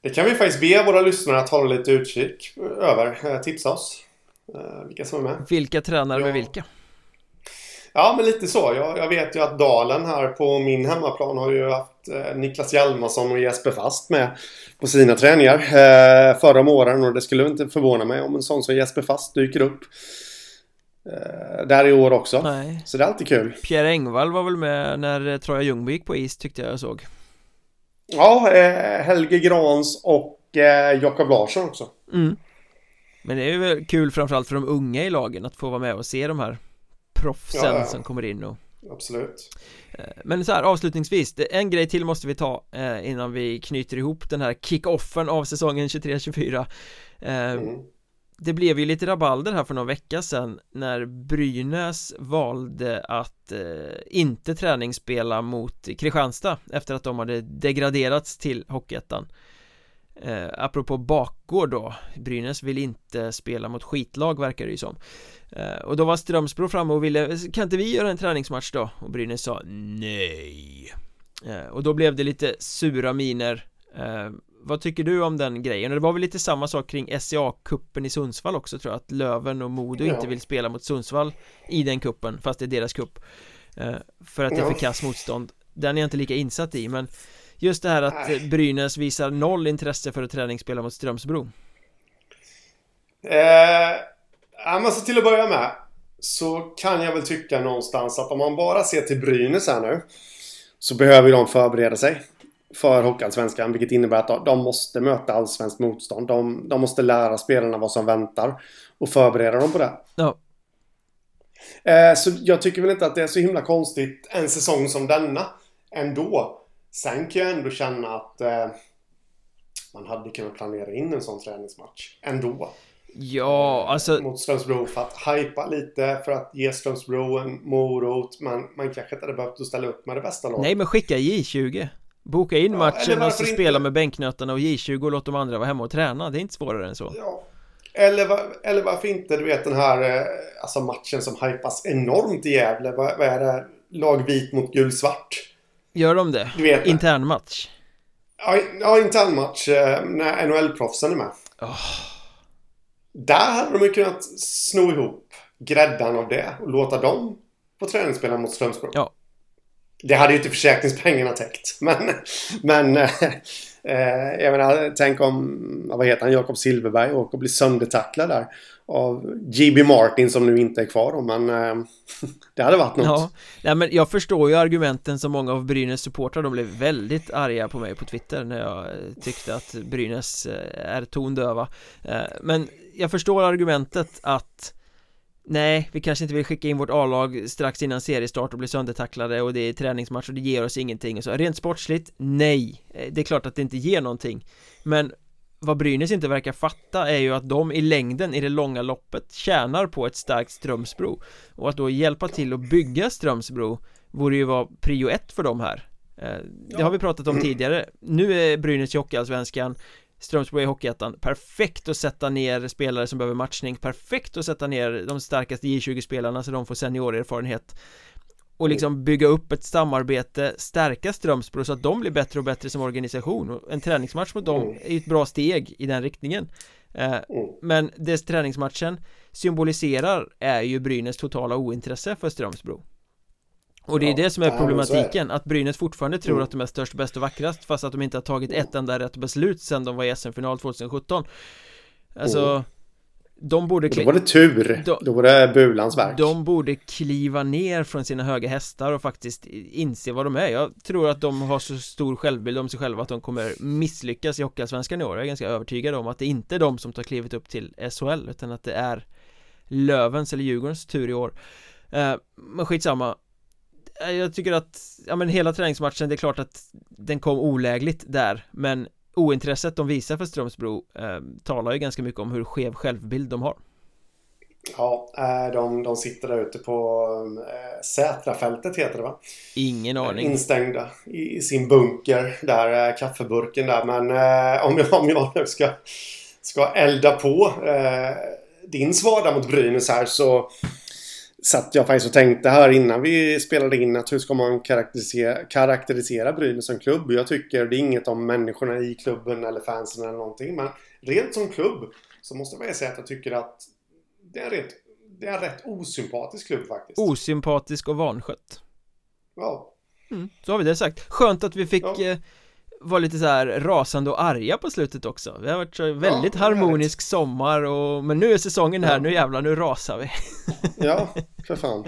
det kan vi faktiskt be våra lyssnare att hålla lite utkik över. Eh, tipsa oss. Uh, vilka som är med. Vilka tränar ja. med vilka? Ja, men lite så. Jag, jag, vet ju att Dalen här på min hemmaplan har ju haft eh, Niklas Hjalmarsson och Jesper Fast med på sina träningar eh, förra om åren och det skulle inte förvåna mig om en sån som Jesper Fast dyker upp eh, där i år också. Nej. Så det är alltid kul. Pierre Engvall var väl med när eh, Troja Ljungby gick på is tyckte jag jag såg. Ja, eh, Helge Grans och eh, Jakob Larsson också. Mm. Men det är ju väl kul framförallt för de unga i lagen att få vara med och se de här proffsen ja, ja. som kommer in och Absolut eh, Men så här avslutningsvis, en grej till måste vi ta eh, innan vi knyter ihop den här kick-offen av säsongen 23-24 eh, mm. Det blev ju lite rabalder här för någon vecka sedan när Brynäs valde att eh, inte träningsspela mot Kristianstad efter att de hade degraderats till Hockeyettan. Eh, Apropå bakgård då Brynäs vill inte spela mot skitlag verkar det ju som. Eh, och då var Strömsbro framme och ville, kan inte vi göra en träningsmatch då? Och Brynäs sa nej. Eh, Och då blev det lite sura miner eh, vad tycker du om den grejen? Och det var väl lite samma sak kring SCA-kuppen i Sundsvall också tror jag Att Löven och Modo ja. inte vill spela mot Sundsvall i den kuppen Fast det är deras kupp För att det är för kass motstånd Den är jag inte lika insatt i men Just det här att Nej. Brynäs visar noll intresse för att träningsspela mot Strömsbro eh Ja, men så till att börja med. så kan jag väl tycka någonstans att om man bara ser till Brynäs här nu så behöver de förbereda sig för Hockeyallsvenskan. Vilket innebär att de måste möta allsvenskt motstånd. De, de måste lära spelarna vad som väntar och förbereda dem på det. Ja. Eh, så jag tycker väl inte att det är så himla konstigt en säsong som denna ändå. Sen kan jag ändå känna att eh, man hade kunnat planera in en sån träningsmatch ändå. Ja, alltså... Mot Strömsbro för att hypa lite, för att ge Strömsbro en morot. Man, man kanske inte hade behövt ställa upp med det bästa laget. Nej, men skicka J20. Boka in matchen och så spela med bänknötterna och J20 och låt de andra vara hemma och träna. Det är inte svårare än så. Ja. Eller, var, eller varför inte, du vet den här eh, alltså matchen som hypas enormt i Gävle. Vad, vad är det? Lag vit mot gul-svart. Gör de det? Du vet, intern match? Ja, ja intern match eh, när NHL-proffsen är med. Oh. Där hade de ju kunnat sno ihop gräddan av det och låta dem få träningsspela mot Strömsbro. Ja. Det hade ju inte försäkringspengarna täckt. Men, men eh, eh jag menar, tänk om, vad heter han, Jakob Silverberg åker och blir söndertacklad där. Av JB Martin som nu inte är kvar då, men eh, [LAUGHS] det hade varit något. Ja, Nej, men jag förstår ju argumenten som många av Brynäs supportrar, de blev väldigt arga på mig på Twitter när jag eh, tyckte att Brynäs eh, är tondöva. Men jag förstår argumentet att Nej, vi kanske inte vill skicka in vårt A-lag strax innan seriestart och bli söndertacklade och det är träningsmatch och det ger oss ingenting och så. Rent sportsligt, nej. Eh, det är klart att det inte ger någonting. Men vad Brynäs inte verkar fatta är ju att de i längden i det långa loppet tjänar på ett starkt Strömsbro. Och att då hjälpa till att bygga Strömsbro vore ju vara prio ett för dem här. Eh, det har vi pratat om tidigare. Nu är Brynäs i Hockeyallsvenskan. Strömsbro i Hockeyettan. Perfekt att sätta ner spelare som behöver matchning. Perfekt att sätta ner de starkaste J20-spelarna så de får seniorerfarenhet och liksom bygga upp ett samarbete, stärka Strömsbro så att de blir bättre och bättre som organisation. Och en träningsmatch mot dem mm. är ju ett bra steg i den riktningen. Eh, mm. Men det träningsmatchen symboliserar är ju Brynäs totala ointresse för Strömsbro och det är ja, det som är problematiken, att Brynäs fortfarande tror mm. att de är störst, bäst och vackrast fast att de inte har tagit ett enda rätt beslut sedan de var i SM-final 2017 Alltså mm. De borde Då var det tur, de, då var det Bulans verk. De borde kliva ner från sina höga hästar och faktiskt inse vad de är. Jag tror att de har så stor självbild om sig själva att de kommer misslyckas i Hockeyallsvenskan i år. Jag är ganska övertygad om att det inte är de som tar klivet upp till SHL utan att det är Lövens eller Djurgårdens tur i år. Eh, Men skitsamma jag tycker att, ja men hela träningsmatchen, det är klart att den kom olägligt där Men ointresset de visar för Strömsbro eh, talar ju ganska mycket om hur skev självbild de har Ja, eh, de, de sitter där ute på äh, Sätrafältet heter det va? Ingen aning Instängda i, i sin bunker där, äh, kaffeburken där Men äh, om, jag, om jag nu ska, ska elda på din svada mot Brynäs här så satt jag faktiskt och tänkte här innan vi spelade in att hur ska man karaktärisera, karaktärisera Brynäs som klubb? Jag tycker det är inget om människorna i klubben eller fansen eller någonting. Men rent som klubb så måste jag säga att jag tycker att det är, rätt, det är en rätt osympatisk klubb faktiskt. Osympatisk och vanskött. Ja. Mm, så har vi det sagt. Skönt att vi fick ja. eh, var lite så här rasande och arga på slutet också. Det har varit så väldigt ja, harmonisk sommar och Men nu är säsongen här, ja. nu jävlar, nu rasar vi. Ja, [LAUGHS] för fan.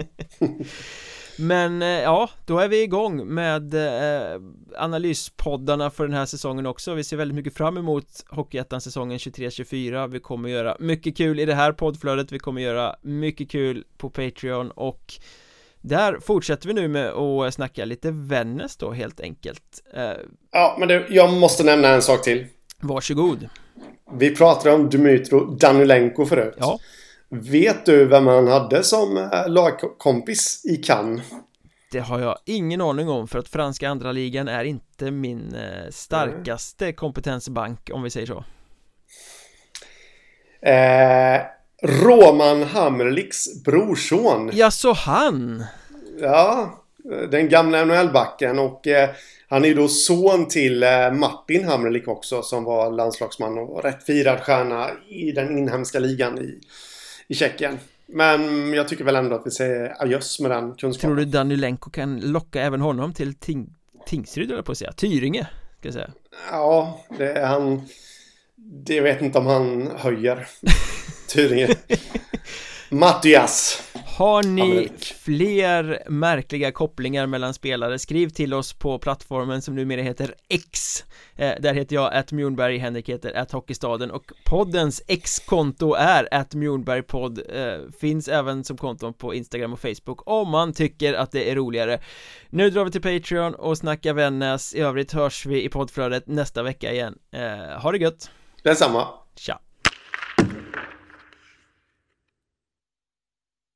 Men eh, ja, då är vi igång med eh, analyspoddarna för den här säsongen också. Vi ser väldigt mycket fram emot Hockeyettan säsongen 23-24 Vi kommer göra mycket kul i det här poddflödet. Vi kommer göra mycket kul på Patreon och där fortsätter vi nu med att snacka lite Vännäs då helt enkelt. Eh, Ja, men det, jag måste nämna en sak till. Varsågod. Vi pratade om Dmytro Danulenko förut. Ja. Vet du vem han hade som eh, lagkompis i Cannes? Det har jag ingen aning om för att franska andra ligan är inte min eh, starkaste kompetensbank om vi säger så. Eh, Roman Hamrliks brorson Ja, så han? Ja, den gamla NHL-backen och eh, han är ju då son till eh, Martin Hamrlik också som var landslagsman och rätt firad stjärna i den inhemska ligan i, i Tjeckien. Men jag tycker väl ändå att vi säger adjöss med den kunskapen. Tror du Danilenko kan locka även honom till ting Tingsryd eller på att säga? Tyringe, ska jag säga. Ja, det är han... Det vet inte om han höjer [LAUGHS] Tyringe. Mattias. Har ni fler märkliga kopplingar mellan spelare, skriv till oss på plattformen som numera heter X eh, Där heter jag att Mjornberg, Henrik heter att Hockeystaden och poddens X-konto är att Mjornbergpodd eh, Finns även som konton på Instagram och Facebook om man tycker att det är roligare Nu drar vi till Patreon och snackar Vännäs I övrigt hörs vi i poddflödet nästa vecka igen eh, Ha det gött! Detsamma! Tja!